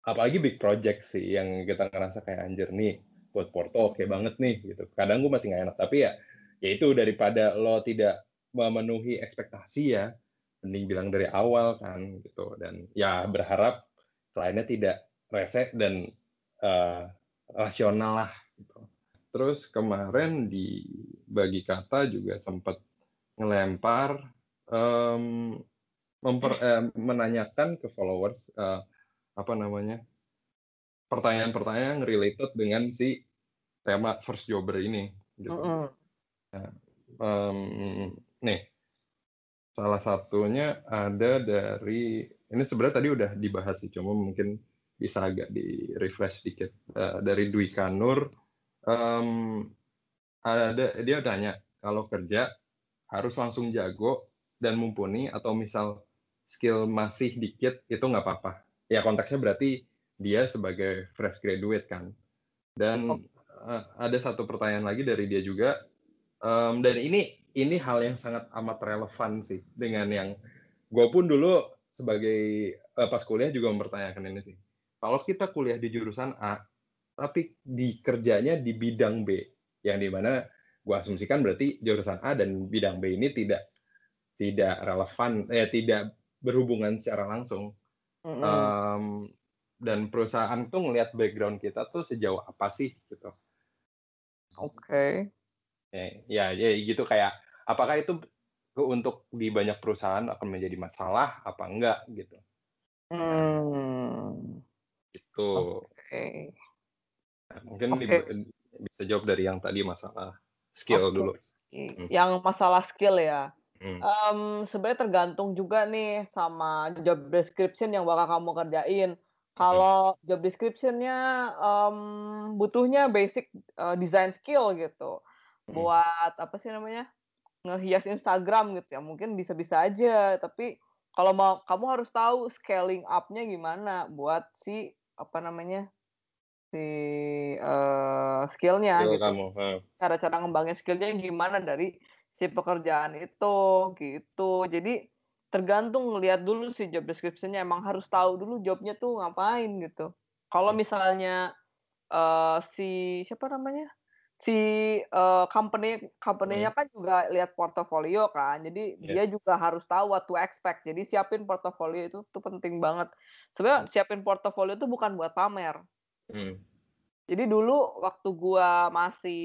apalagi big project sih yang kita ngerasa kayak anjir nih buat Porto oke banget nih gitu. Kadang gue masih nggak enak tapi ya, ya itu daripada lo tidak memenuhi ekspektasi ya, mending bilang dari awal kan gitu dan ya berharap kliennya tidak rese dan eh, rasional lah gitu. Terus kemarin di bagi kata juga sempat ngelempar em, memper- eh, menanyakan ke followers eh, apa namanya pertanyaan-pertanyaan yang related dengan si tema first jobber ini gitu. Mm-mm. Em, nih, salah satunya ada dari ini sebenarnya tadi udah dibahas sih, cuma mungkin bisa agak di refresh sedikit Eh, dari Dwi Kanur. em, ada dia tanya kalau kerja harus langsung jago dan mumpuni atau misal skill masih dikit itu nggak apa-apa. Ya konteksnya berarti dia sebagai fresh graduate kan. Dan eh, ada satu pertanyaan lagi dari dia juga Em, dan ini ini hal yang sangat amat relevan sih dengan yang gue pun dulu sebagai eh, pas kuliah juga mempertanyakan ini sih. Kalau kita kuliah di jurusan A, tapi di kerjanya di bidang B, yang di mana gue asumsikan berarti jurusan A dan bidang B ini tidak tidak relevan, eh tidak berhubungan secara langsung. Mm-mm. Em, dan perusahaan tuh ngelihat background kita tuh sejauh apa sih gitu. Oke. Ya, ya, ya gitu kayak apakah itu untuk di banyak perusahaan akan menjadi masalah apa enggak gitu. Hmm. Itu Oke. mungkin Oke. di- bisa jawab dari yang tadi masalah skill Oke. dulu. Yang masalah skill ya. Hmm. Em, sebenarnya tergantung juga nih sama job description yang bakal kamu kerjain. Kalau job description-nya em, butuhnya basic eh, design skill gitu. Hmm. Buat apa sih namanya? Ngehias Instagram gitu ya. Mungkin bisa-bisa aja, tapi kalau mau kamu harus tahu scaling up-nya gimana buat si apa namanya? si eh, skill-nya Skill gitu kamu. cara-cara ngembangin skillnya gimana dari si pekerjaan itu gitu jadi tergantung lihat dulu si job description-nya. Emang harus tahu dulu jobnya tuh ngapain gitu. Kalau misalnya eh, si siapa namanya? Si eh, company company-nya kan juga lihat portofolio kan. Jadi dia Yes. juga harus tahu what to expect. Jadi siapin portofolio itu tuh penting banget. Sebenarnya siapin portofolio itu bukan buat pamer. Hmm. jadi dulu waktu gua masih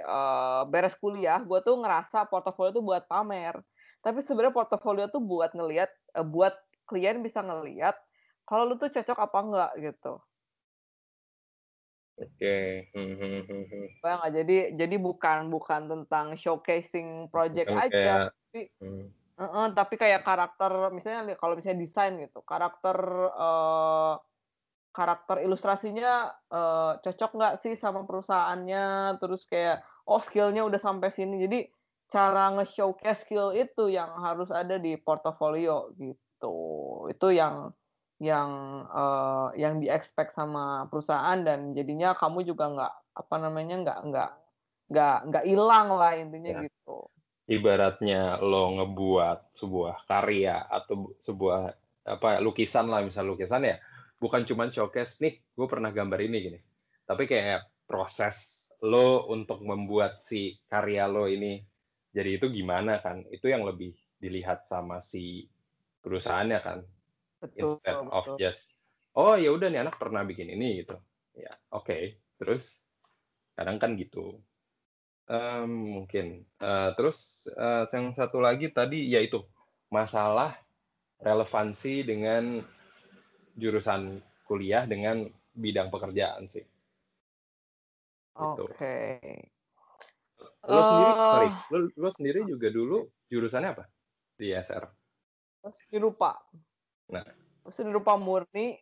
eh, beres kuliah, gua tuh ngerasa portofolio tuh buat pamer. Tapi sebenarnya portofolio tuh buat ngelihat, eh, buat klien bisa ngelihat kalau lu tuh cocok apa enggak gitu. Oke. Hmm, hmm, hmm, hmm. Nggak? Jadi jadi bukan bukan tentang showcasing project Bukan aja, kayak tapi hmm. Heeh, tapi kayak karakter misalnya kalau misalnya desain gitu, karakter eh, karakter ilustrasinya uh, cocok nggak sih sama perusahaannya terus kayak oh skillnya udah sampai sini jadi cara nge-showcase skill itu yang harus ada di portofolio gitu. Itu yang yang uh, yang di expect sama perusahaan dan jadinya kamu juga nggak apa namanya nggak nggak nggak nggak hilang lah intinya ya. gitu. Ibaratnya lo ngebuat sebuah karya atau sebuah apa lukisan lah misal lukisan ya. Bukan cuma showcase nih gue pernah gambar ini gini. Tapi kayak proses lo untuk membuat si karya lo ini jadi itu gimana kan itu yang lebih dilihat sama si perusahaannya kan betul, instead betul. of just oh ya udah nih anak pernah bikin ini gitu ya oke okay. terus kadang kan gitu um, mungkin uh, terus uh, yang satu lagi tadi yaitu masalah relevansi dengan jurusan kuliah dengan bidang pekerjaan sih. Gitu. Oke. Okay. Lo uh, sendiri, sorry, lo, lo sendiri juga dulu jurusannya apa di SR? Seni rupa. Nah. Seni rupa murni.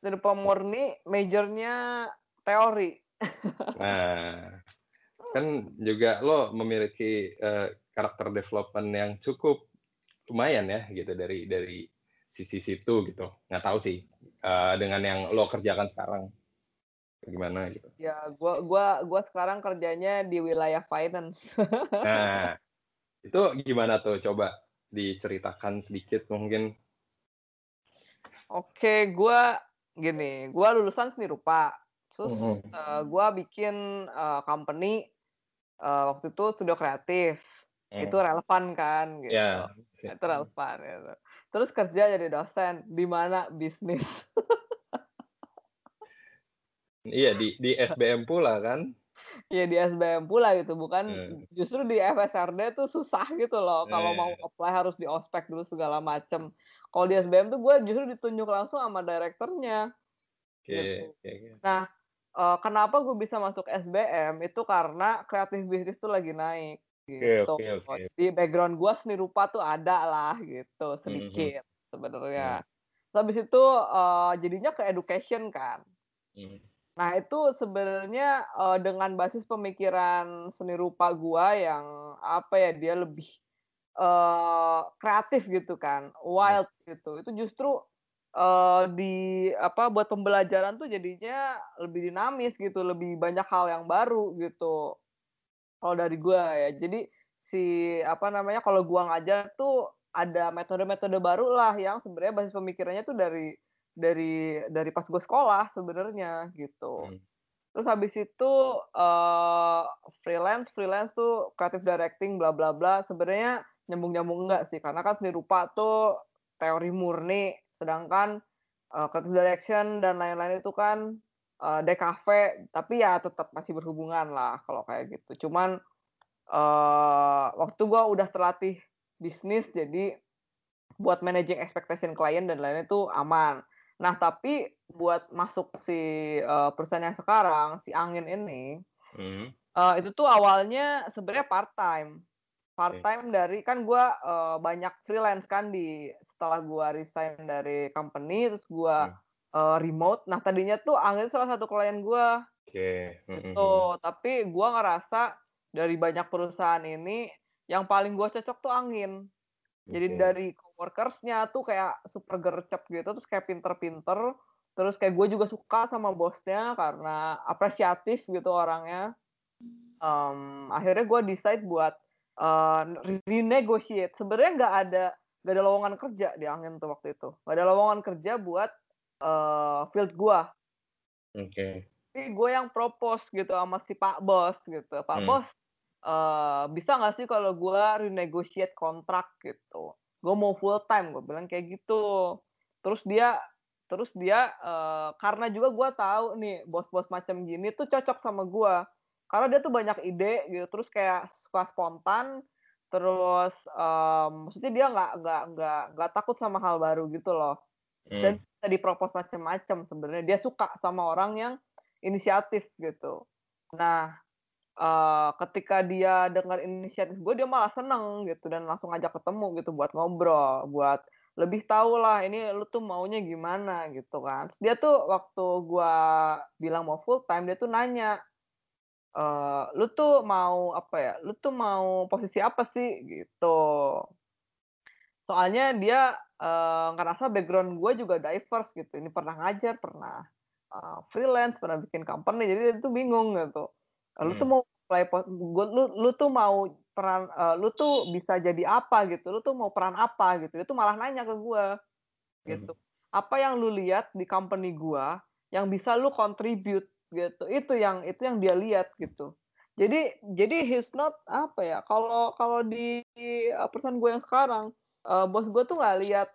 Seni rupa murni, majornya teori. [LAUGHS] nah, kan juga lo memiliki uh, karakter development yang cukup lumayan ya gitu dari dari sisi situ gitu nggak tahu sih uh, dengan yang lo kerjakan sekarang gimana gitu? ya gua gua gua sekarang kerjanya di wilayah finance. [LAUGHS] Nah itu gimana tuh? Coba diceritakan sedikit mungkin. Oke gua gini gua lulusan seni rupa. Terus mm -hmm. uh, gua bikin uh, company uh, waktu itu studio kreatif. Mm. itu relevan kan gitu. Yeah. itu relevan gitu. Terus kerja jadi dosen di mana bisnis [LAUGHS] iya di di SBM pula kan Iya di SBM pula gitu, bukan hmm. justru di FSRD tuh susah gitu loh. Hmm. Kalau mau apply harus di ospek dulu segala macem. Kalau di SBM tuh gue justru ditunjuk langsung sama direkturnya. Okay. Gitu. Okay, okay. Nah, uh, kenapa gue bisa masuk SBM itu karena kreatif bisnis tuh lagi naik gitu. Okay, okay, okay. Di background gue seni rupa tuh ada lah gitu sedikit. Mm -hmm sebenarnya. Hmm. habis itu uh, jadinya ke education kan. Hmm. Nah itu sebenarnya uh, dengan basis pemikiran seni rupa gua yang apa ya dia lebih uh, kreatif gitu kan, wild hmm. gitu. Itu justru uh, di apa buat pembelajaran tuh jadinya lebih dinamis gitu, lebih banyak hal yang baru gitu. Kalau dari gua ya, jadi si apa namanya kalau gua ngajar tuh ada metode-metode baru lah yang sebenarnya basis pemikirannya tuh dari dari dari pas gue sekolah sebenarnya gitu. Hmm. Terus habis itu uh, freelance freelance tuh creative directing bla bla bla sebenarnya nyambung nyambung enggak sih karena kan seni rupa tuh teori murni sedangkan uh, creative direction dan lain-lain itu kan uh, eh, DKV tapi ya tetap masih berhubungan lah kalau kayak gitu. Cuman uh, waktu gue udah terlatih bisnis jadi buat managing expectation klien dan lainnya itu aman. Nah, tapi buat masuk si uh, perusahaan yang sekarang, si Angin ini, hmm. uh, itu tuh awalnya sebenarnya part time. Part time okay. dari kan gue uh, banyak freelance kan di setelah gue resign dari company, terus gue hmm. uh, remote. Nah, tadinya tuh Angin salah satu klien gue. Oke. Okay. Hmm, hmm, gitu. Hmm. Tapi gue ngerasa dari banyak perusahaan ini yang paling gue cocok tuh angin jadi okay. dari coworkersnya tuh kayak super gercep gitu terus kayak pinter-pinter. Terus kayak gue juga suka sama bosnya karena apresiatif gitu orangnya. Um, akhirnya gue decide buat uh, renegotiate. Sebenarnya nggak ada nggak ada lowongan kerja di angin tuh waktu itu. Nggak ada lowongan kerja buat uh, field gue oke. Okay. tapi gue yang propose gitu sama si pak bos gitu. Pak hmm. bos uh, bisa nggak sih kalau gue renegotiate kontrak gitu gue mau full time gue bilang kayak gitu. Terus dia terus dia uh, karena juga gue tahu nih bos-bos macam gini tuh cocok sama gue karena dia tuh banyak ide gitu terus kayak suka spontan terus um, maksudnya dia nggak nggak nggak nggak takut sama hal baru gitu loh. Hmm. dan bisa dipropos macam-macam sebenarnya. Dia suka sama orang yang inisiatif gitu. Nah uh, ketika dia dengar inisiatif gue dia malah seneng gitu dan langsung ngajak ketemu gitu buat ngobrol buat lebih tahu lah ini lu tuh maunya gimana gitu kan. Dia tuh waktu gua bilang mau full time dia tuh nanya, eee, "Lu tuh mau apa ya, lu tuh mau posisi apa sih?" Gitu. Soalnya dia, eee, ngerasa background gue juga diverse gitu, ini pernah ngajar, pernah, eee, freelance, pernah bikin company, jadi dia tuh bingung gitu. Lu tuh Hmm. mau play gua lu lu tuh mau peran eee, lu tuh bisa jadi apa gitu, lu tuh mau peran apa gitu, dia tuh malah nanya ke Mhm. gitu. Apa yang lu lihat di company gua, yang bisa lu contribute gitu, itu yang itu yang dia lihat gitu. Jadi jadi he's not apa ya, kalau kalau di, eee, perusahaan gue yang sekarang, eee, bos gue tuh nggak lihat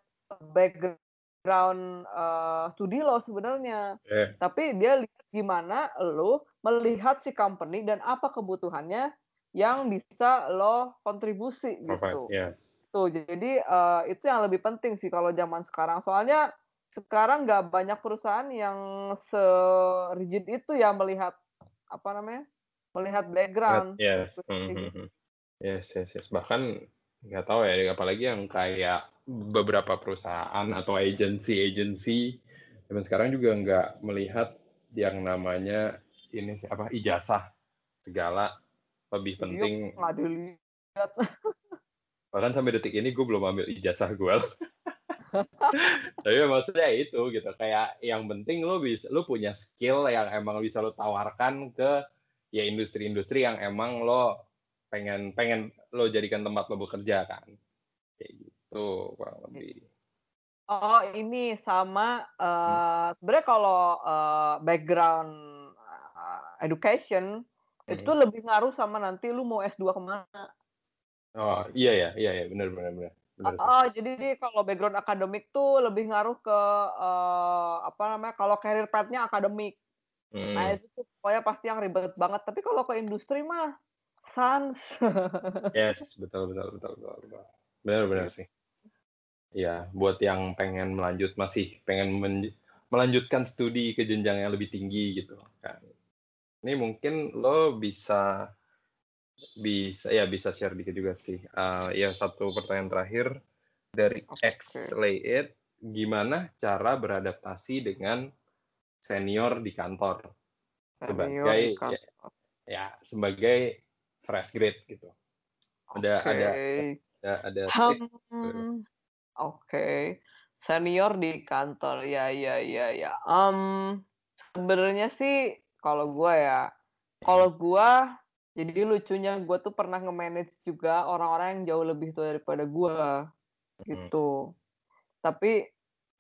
background, eee, studi lo sebenarnya. Oke. Tapi dia lihat gimana lu melihat si company dan apa kebutuhannya yang bisa lo kontribusi gitu. yes. Tuh, jadi, eee, itu yang lebih penting sih kalau zaman sekarang. Soalnya sekarang nggak banyak perusahaan yang se-rigid itu ya melihat, apa namanya, melihat Lihat, background. yes. Kayak Mhm gitu. mhm. Yes yes yes. Bahkan nggak tahu ya, apalagi yang kayak beberapa perusahaan atau agensi-agensi zaman sekarang juga nggak melihat yang namanya ini apa, ijazah segala, lebih Iya, penting nggak dilihat. [LAUGHS] bahkan sampai detik ini gue belum ambil ijazah gue. [LAUGHS] Tapi maksudnya itu gitu, kayak yang penting lu bisa lu punya skill yang emang bisa lu tawarkan ke ya industri-industri yang emang lo pengen pengen lo jadikan tempat lo bekerja kan. Kayak gitu kurang lebih. Oh, ini sama, eee, sebenarnya kalau, eee, background, education itu Mhm. lebih ngaruh sama nanti lu mau S2 ke mana. Oh, iya ya iya ya, bener bener. Bener sih. Heeh, jadi kalau background akademik tuh lebih ngaruh ke, eee, apa namanya, kalau career path-nya akademik. Nah, Mhm. itu tuh pokoknya pasti yang ribet banget, tapi kalau ke industri mah sans. [LAUGHS] Yes, betul betul betul betul bener Gitu. sih. Iya, buat yang pengen melanjut masih pengen men melanjutkan studi ke jenjang yang lebih tinggi gitu kan. Ini mungkin lo bisa bisa ya bisa share dikit juga sih. Eee, ya satu pertanyaan terakhir dari X Oke. Layit, gimana cara beradaptasi dengan senior di kantor? Senior Sebagai di ya kantor. ya sebagai fresh grade gitu. Ada ada Oke. ada ada tips. Hmm, oke. Senior di kantor, ya ya ya ya. Mmm, sebenarnya sih kalau gua ya, kalau gua jadi lucunya gua tuh pernah nge-manage juga orang-orang yang jauh lebih tua daripada Mhm. gitu. Tapi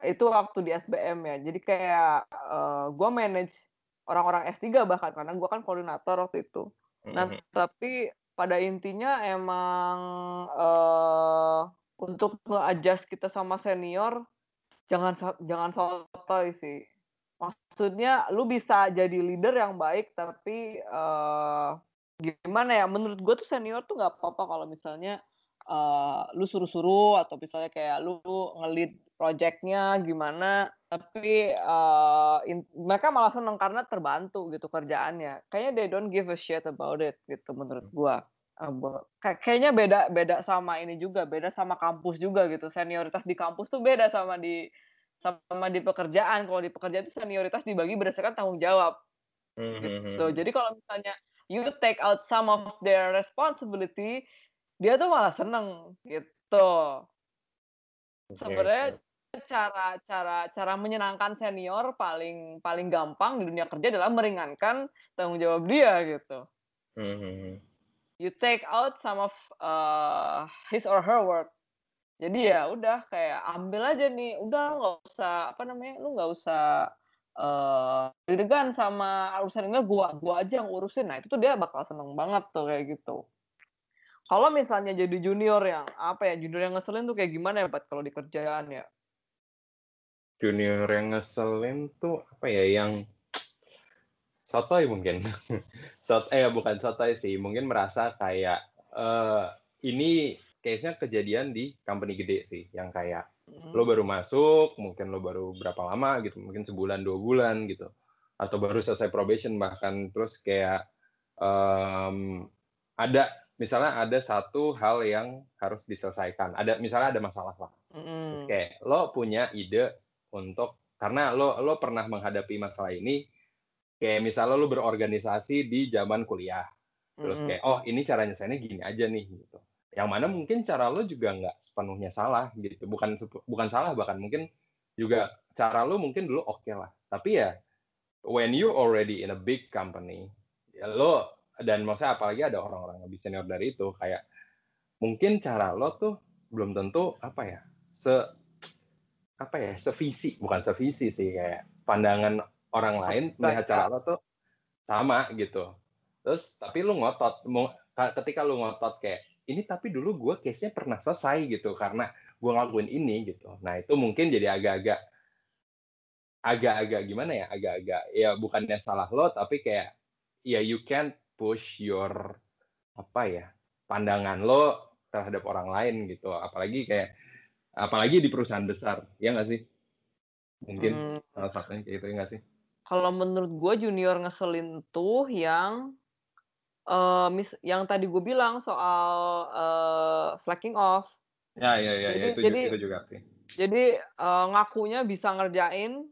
itu waktu di SBM ya. Jadi kayak, eee, gua manage orang-orang S3 bahkan, karena gua kan koordinator waktu itu. Nah, Mhm. tapi pada intinya emang, eee, untuk nge-adjust kita sama senior, jangan jangan sotoy sih. Maksudnya lu bisa jadi leader yang baik, tapi, eee, gimana ya, menurut gua tuh senior tuh nggak apa-apa kalau misalnya, eee, lu suruh-suruh atau misalnya kayak lu nge-lead project-nya gimana, tapi, eee, in mereka malah seneng karena terbantu gitu kerjaannya. Kayaknya they don't give a shit about it gitu menurut kayak kayaknya beda beda sama ini juga, beda sama kampus juga gitu. Senioritas di kampus tuh beda sama di sama di pekerjaan. Kalau di pekerjaan tuh senioritas dibagi berdasarkan tanggung jawab, Mhm gitu. mhm. Jadi kalau misalnya you take out some of their responsibility, dia tuh malah seneng, gitu. Oke Sebenarnya cara cara cara menyenangkan senior paling paling gampang di dunia kerja adalah meringankan tanggung jawab dia, gitu. Mhm mhm. You take out some of, eee, his or her work. Jadi ya udah kayak ambil aja nih, udah nggak usah, apa namanya, lu nggak usah, eee, deg-degan sama urusan ini, gua gua aja yang urusin. Nah, itu tuh dia bakal seneng banget tuh kayak gitu. Kalau misalnya jadi junior yang, apa ya, junior yang ngeselin tuh kayak gimana ya, kalau di kerjaan ya? Junior yang ngeselin tuh apa ya, yang sotoy mungkin. [LAUGHS] Sot eh, bukan sotoy sih, mungkin merasa kayak, eee, ini case-nya kejadian di company gede sih, yang kayak lo Mhm. baru masuk, mungkin lo baru berapa lama gitu, mungkin sebulan, 2 bulan gitu, atau baru selesai probation bahkan, terus kayak, mmm, ada misalnya ada satu hal yang harus diselesaikan, ada misalnya ada masalah lah. Terus Mhm. Mhm. kayak lo punya ide untuk karena lo lo pernah menghadapi masalah ini kayak misalnya lo berorganisasi di zaman kuliah terus Mhm. kayak oh ini cara nyelesainnya gini aja nih gitu yang mana mungkin cara lo juga nggak sepenuhnya salah gitu. Bukan bukan salah bahkan mungkin juga cara lo mungkin dulu oke lah. Tapi ya when you already in a big company ya lo dan maksudnya apalagi ada orang-orang lebih senior dari itu kayak mungkin cara lo tuh belum tentu apa ya se apa ya sevisi bukan sevisi sih kayak pandangan orang lain melihat cara lo tuh sama gitu. Terus tapi lu ngotot ketika lu ngotot kayak ini tapi dulu gue case-nya pernah selesai gitu karena gue ngelakuin ini gitu. Nah itu mungkin jadi agak-agak agak-agak gimana ya agak-agak ya bukannya salah lo tapi kayak ya you can push your apa ya pandangan lo terhadap orang lain gitu. Apalagi kayak apalagi di perusahaan besar ya nggak sih? Mungkin Hmm, salah satunya kayak gitu ya nggak sih? Kalau menurut gue junior ngeselin tuh yang eh mis yang tadi gue bilang soal eh, slacking off. ya ya ya, ya Jadi- itu, jadi- juga, itu juga sih Jadi eh, ngakunya bisa ngerjain,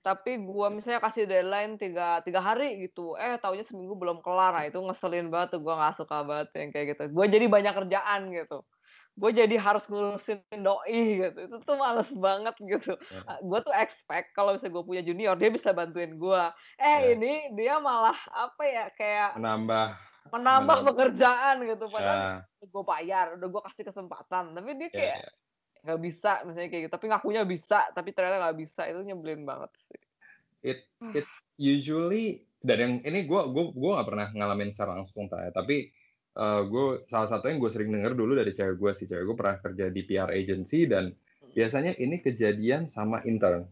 tapi gua misalnya kasih deadline tiga tiga hari gitu, eh taunya seminggu belum kelar, nah itu ngeselin banget tuh, gua nggak suka banget yang kayak gitu. Gue jadi banyak kerjaan gitu. Gue jadi harus ngurusin doi gitu. Itu tuh males banget gitu. Ya. Gue tuh expect kalau misalnya gue punya junior, dia bisa bantuin. Ya. Eh ini dia malah apa ya kayak menambah menambah menambah. pekerjaan gitu. Padahal ya, gue bayar, udah gue kasih kesempatan, tapi dia ya, kayak ya. nggak bisa misalnya kayak gitu. Tapi ngakunya bisa tapi ternyata nggak bisa. Itu nyebelin banget sih. Usually dan yang ini gue gue gue nggak pernah ngalamin secara langsung ya tapi gue salah satu yang gue sering denger dulu dari cewek gue sih. Cewek gue pernah kerja di PR agency dan biasanya ini kejadian sama intern.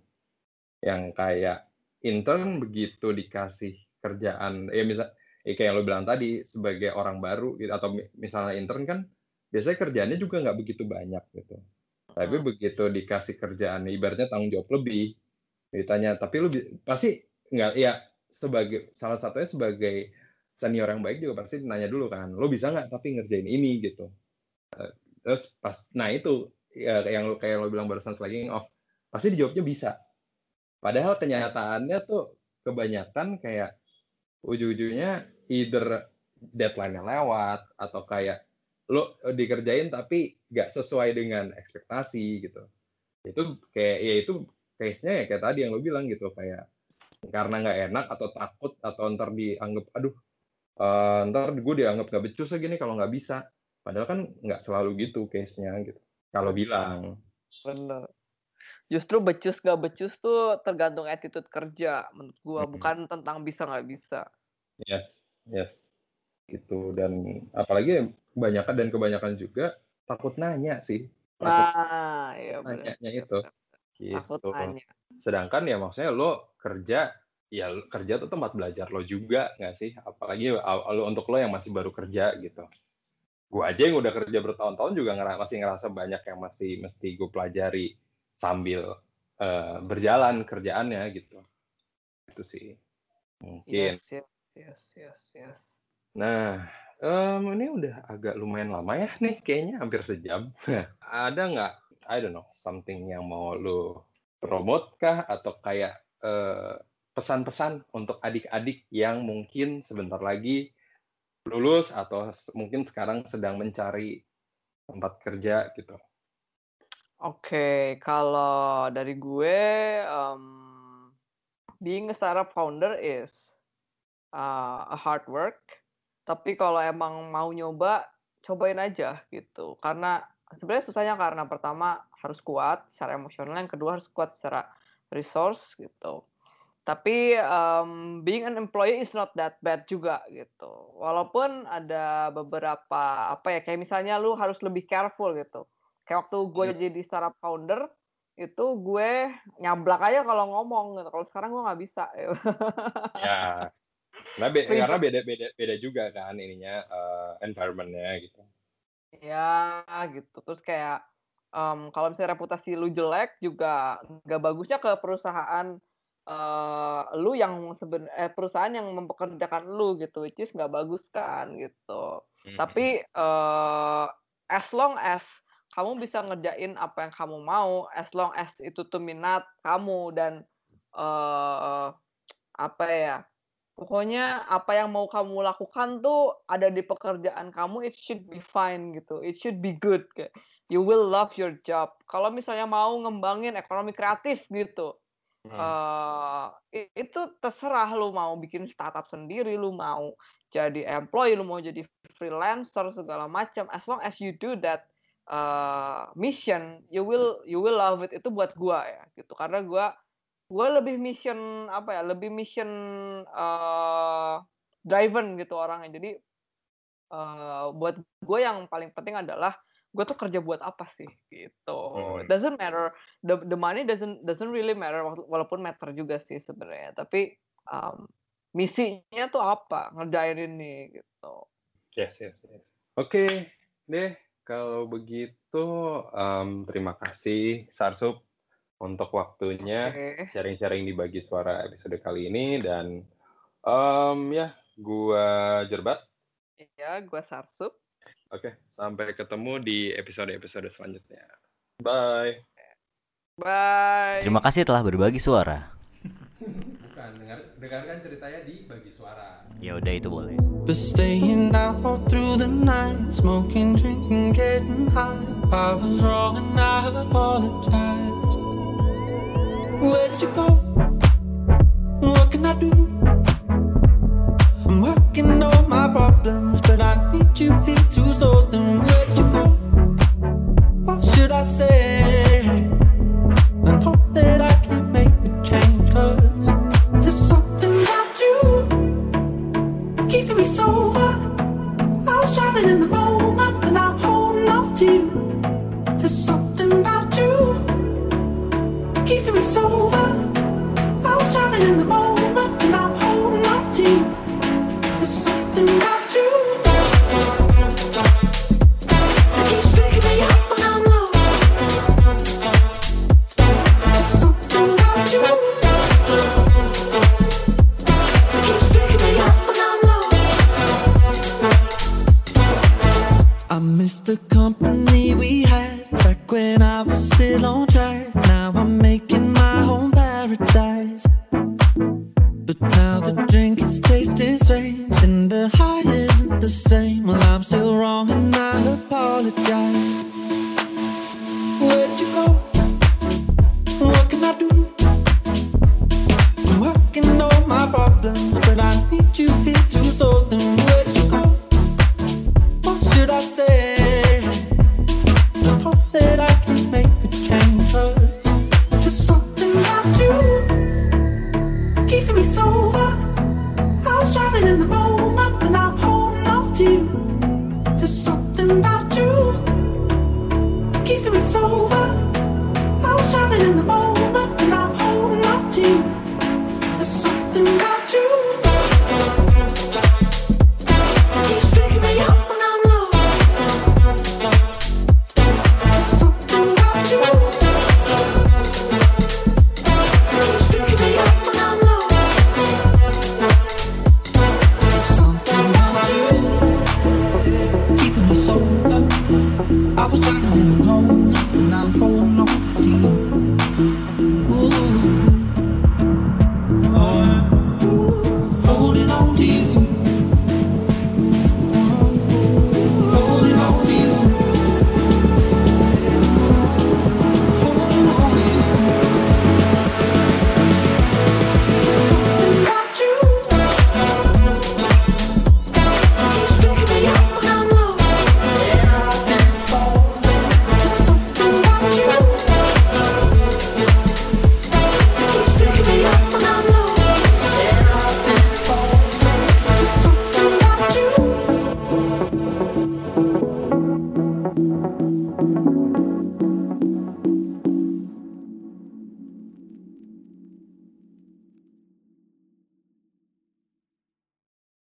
Yang kayak intern begitu dikasih kerjaan ya misal ya kayak yang lo bilang tadi sebagai orang baru gitu, atau mi- misalnya intern kan biasanya kerjaannya juga nggak begitu banyak gitu. Tapi Hmm. begitu dikasih kerjaan ibaratnya tanggung jawab lebih ditanya tapi lu bi- pasti nggak ya sebagai salah satunya sebagai senior yang baik juga pasti nanya dulu kan lo bisa nggak tapi ngerjain ini? gitu. Eh, terus pas nah itu ya, yang lo kayak lo bilang barusan slagging off pasti dijawabnya bisa. Padahal kenyataannya tuh kebanyakan kayak ujung-ujungnya either deadline-nya lewat atau kayak lo dikerjain tapi nggak sesuai dengan ekspektasi gitu. Itu kayak ya itu case-nya ya kayak tadi yang lo bilang gitu kayak karena nggak enak atau takut atau ntar dianggap aduh eh, ntar gue dianggap nggak becus lagi nih kalau nggak bisa. Padahal kan nggak selalu gitu case-nya gitu kalau bilang. Bener. Justru becus gak becus tuh tergantung attitude kerja menurut gua. Mhm. bukan tentang bisa nggak bisa. Yes yes. Gitu. Dan apalagi kebanyakan dan kebanyakan juga takut nanya sih. Takut nah iya bener nanyanya itu. takut gitu. Nanya. Sedangkan ya maksudnya lo kerja ya kerja tuh tempat belajar lo juga nggak sih? Apalagi lo untuk lo yang masih baru kerja gitu. Gua aja yang udah kerja bertahun-tahun juga ngera- masih ngerasa banyak yang masih mesti gue pelajari sambil eh, berjalan kerjaannya gitu. Itu sih. Mungkin. yes yes yes yes yes Nah, em, ini udah agak lumayan lama ya nih, kayaknya hampir sejam. [LAUGHS] Ada nggak, I don't know, something yang mau lo promote kah atau kayak eh, pesan-pesan untuk adik-adik yang mungkin sebentar lagi lulus atau mungkin sekarang sedang mencari tempat kerja gitu. Oke, kalau dari gue, um, being a startup founder is uh, a hard work. Tapi kalau emang mau nyoba, cobain aja gitu. Karena sebenarnya susahnya karena pertama harus kuat secara emosional, yang kedua harus kuat secara resource gitu. Tapi um, being an employee is not that bad juga gitu. Walaupun ada beberapa apa ya, kayak misalnya lu harus lebih careful gitu kayak waktu gue Hmm. jadi startup founder itu gue nyablak aja kalau ngomong gitu. Kalau sekarang gue nggak bisa. Ya, nah, be- Ribet. karena beda-beda beda juga kan ininya eh, environment-nya gitu. ya gitu. Terus kayak em, kalau misalnya reputasi lu jelek juga nggak bagusnya ke perusahaan eh, lu yang seben eh, perusahaan yang mempekerjakan lu gitu, which is nggak bagus kan gitu. Hmm. Tapi eh, as long as kamu bisa ngerjain apa yang kamu mau as long as itu tuh minat kamu dan uh, apa ya pokoknya apa yang mau kamu lakukan tuh ada di pekerjaan kamu it should be fine gitu. It should be good kayak you will love your job. Kalau misalnya mau ngembangin ekonomi kreatif gitu hmm. uh, itu terserah lu mau bikin startup sendiri lu mau jadi employee lu mau jadi freelancer segala macam. As long as you do that uh, mission you will you will love it. Itu buat gua ya gitu. Karena gua gue lebih mission apa ya lebih mission uh, driven gitu orangnya. Jadi uh, buat gue yang paling penting adalah gue tuh kerja buat apa sih gitu. Hmm. it doesn't matter the the money doesn't doesn't really matter walaupun matter juga sih sebenarnya. Tapi um, misinya tuh apa ngerjain ini gitu. Yes yes yes. Oke okay, deh. Kalau begitu um, terima kasih Sarsup untuk waktunya sharing-sharing di bagi suara episode kali ini dan um, ya gua Jerbat. Iya, gua Sarsup. Oke, sampai ketemu di episode-episode selanjutnya. Bye. Bye. Terima kasih telah berbagi suara. Bukan, dengar, dengarkan ceritanya di bagi suara. Ya udah itu boleh. But staying out all through the night, smoking, drinking, getting high. I was wrong and I apologize. Where did you go? What can I do? I'm working on my problems, but I need you here to solve them. Where did you go? What should I say?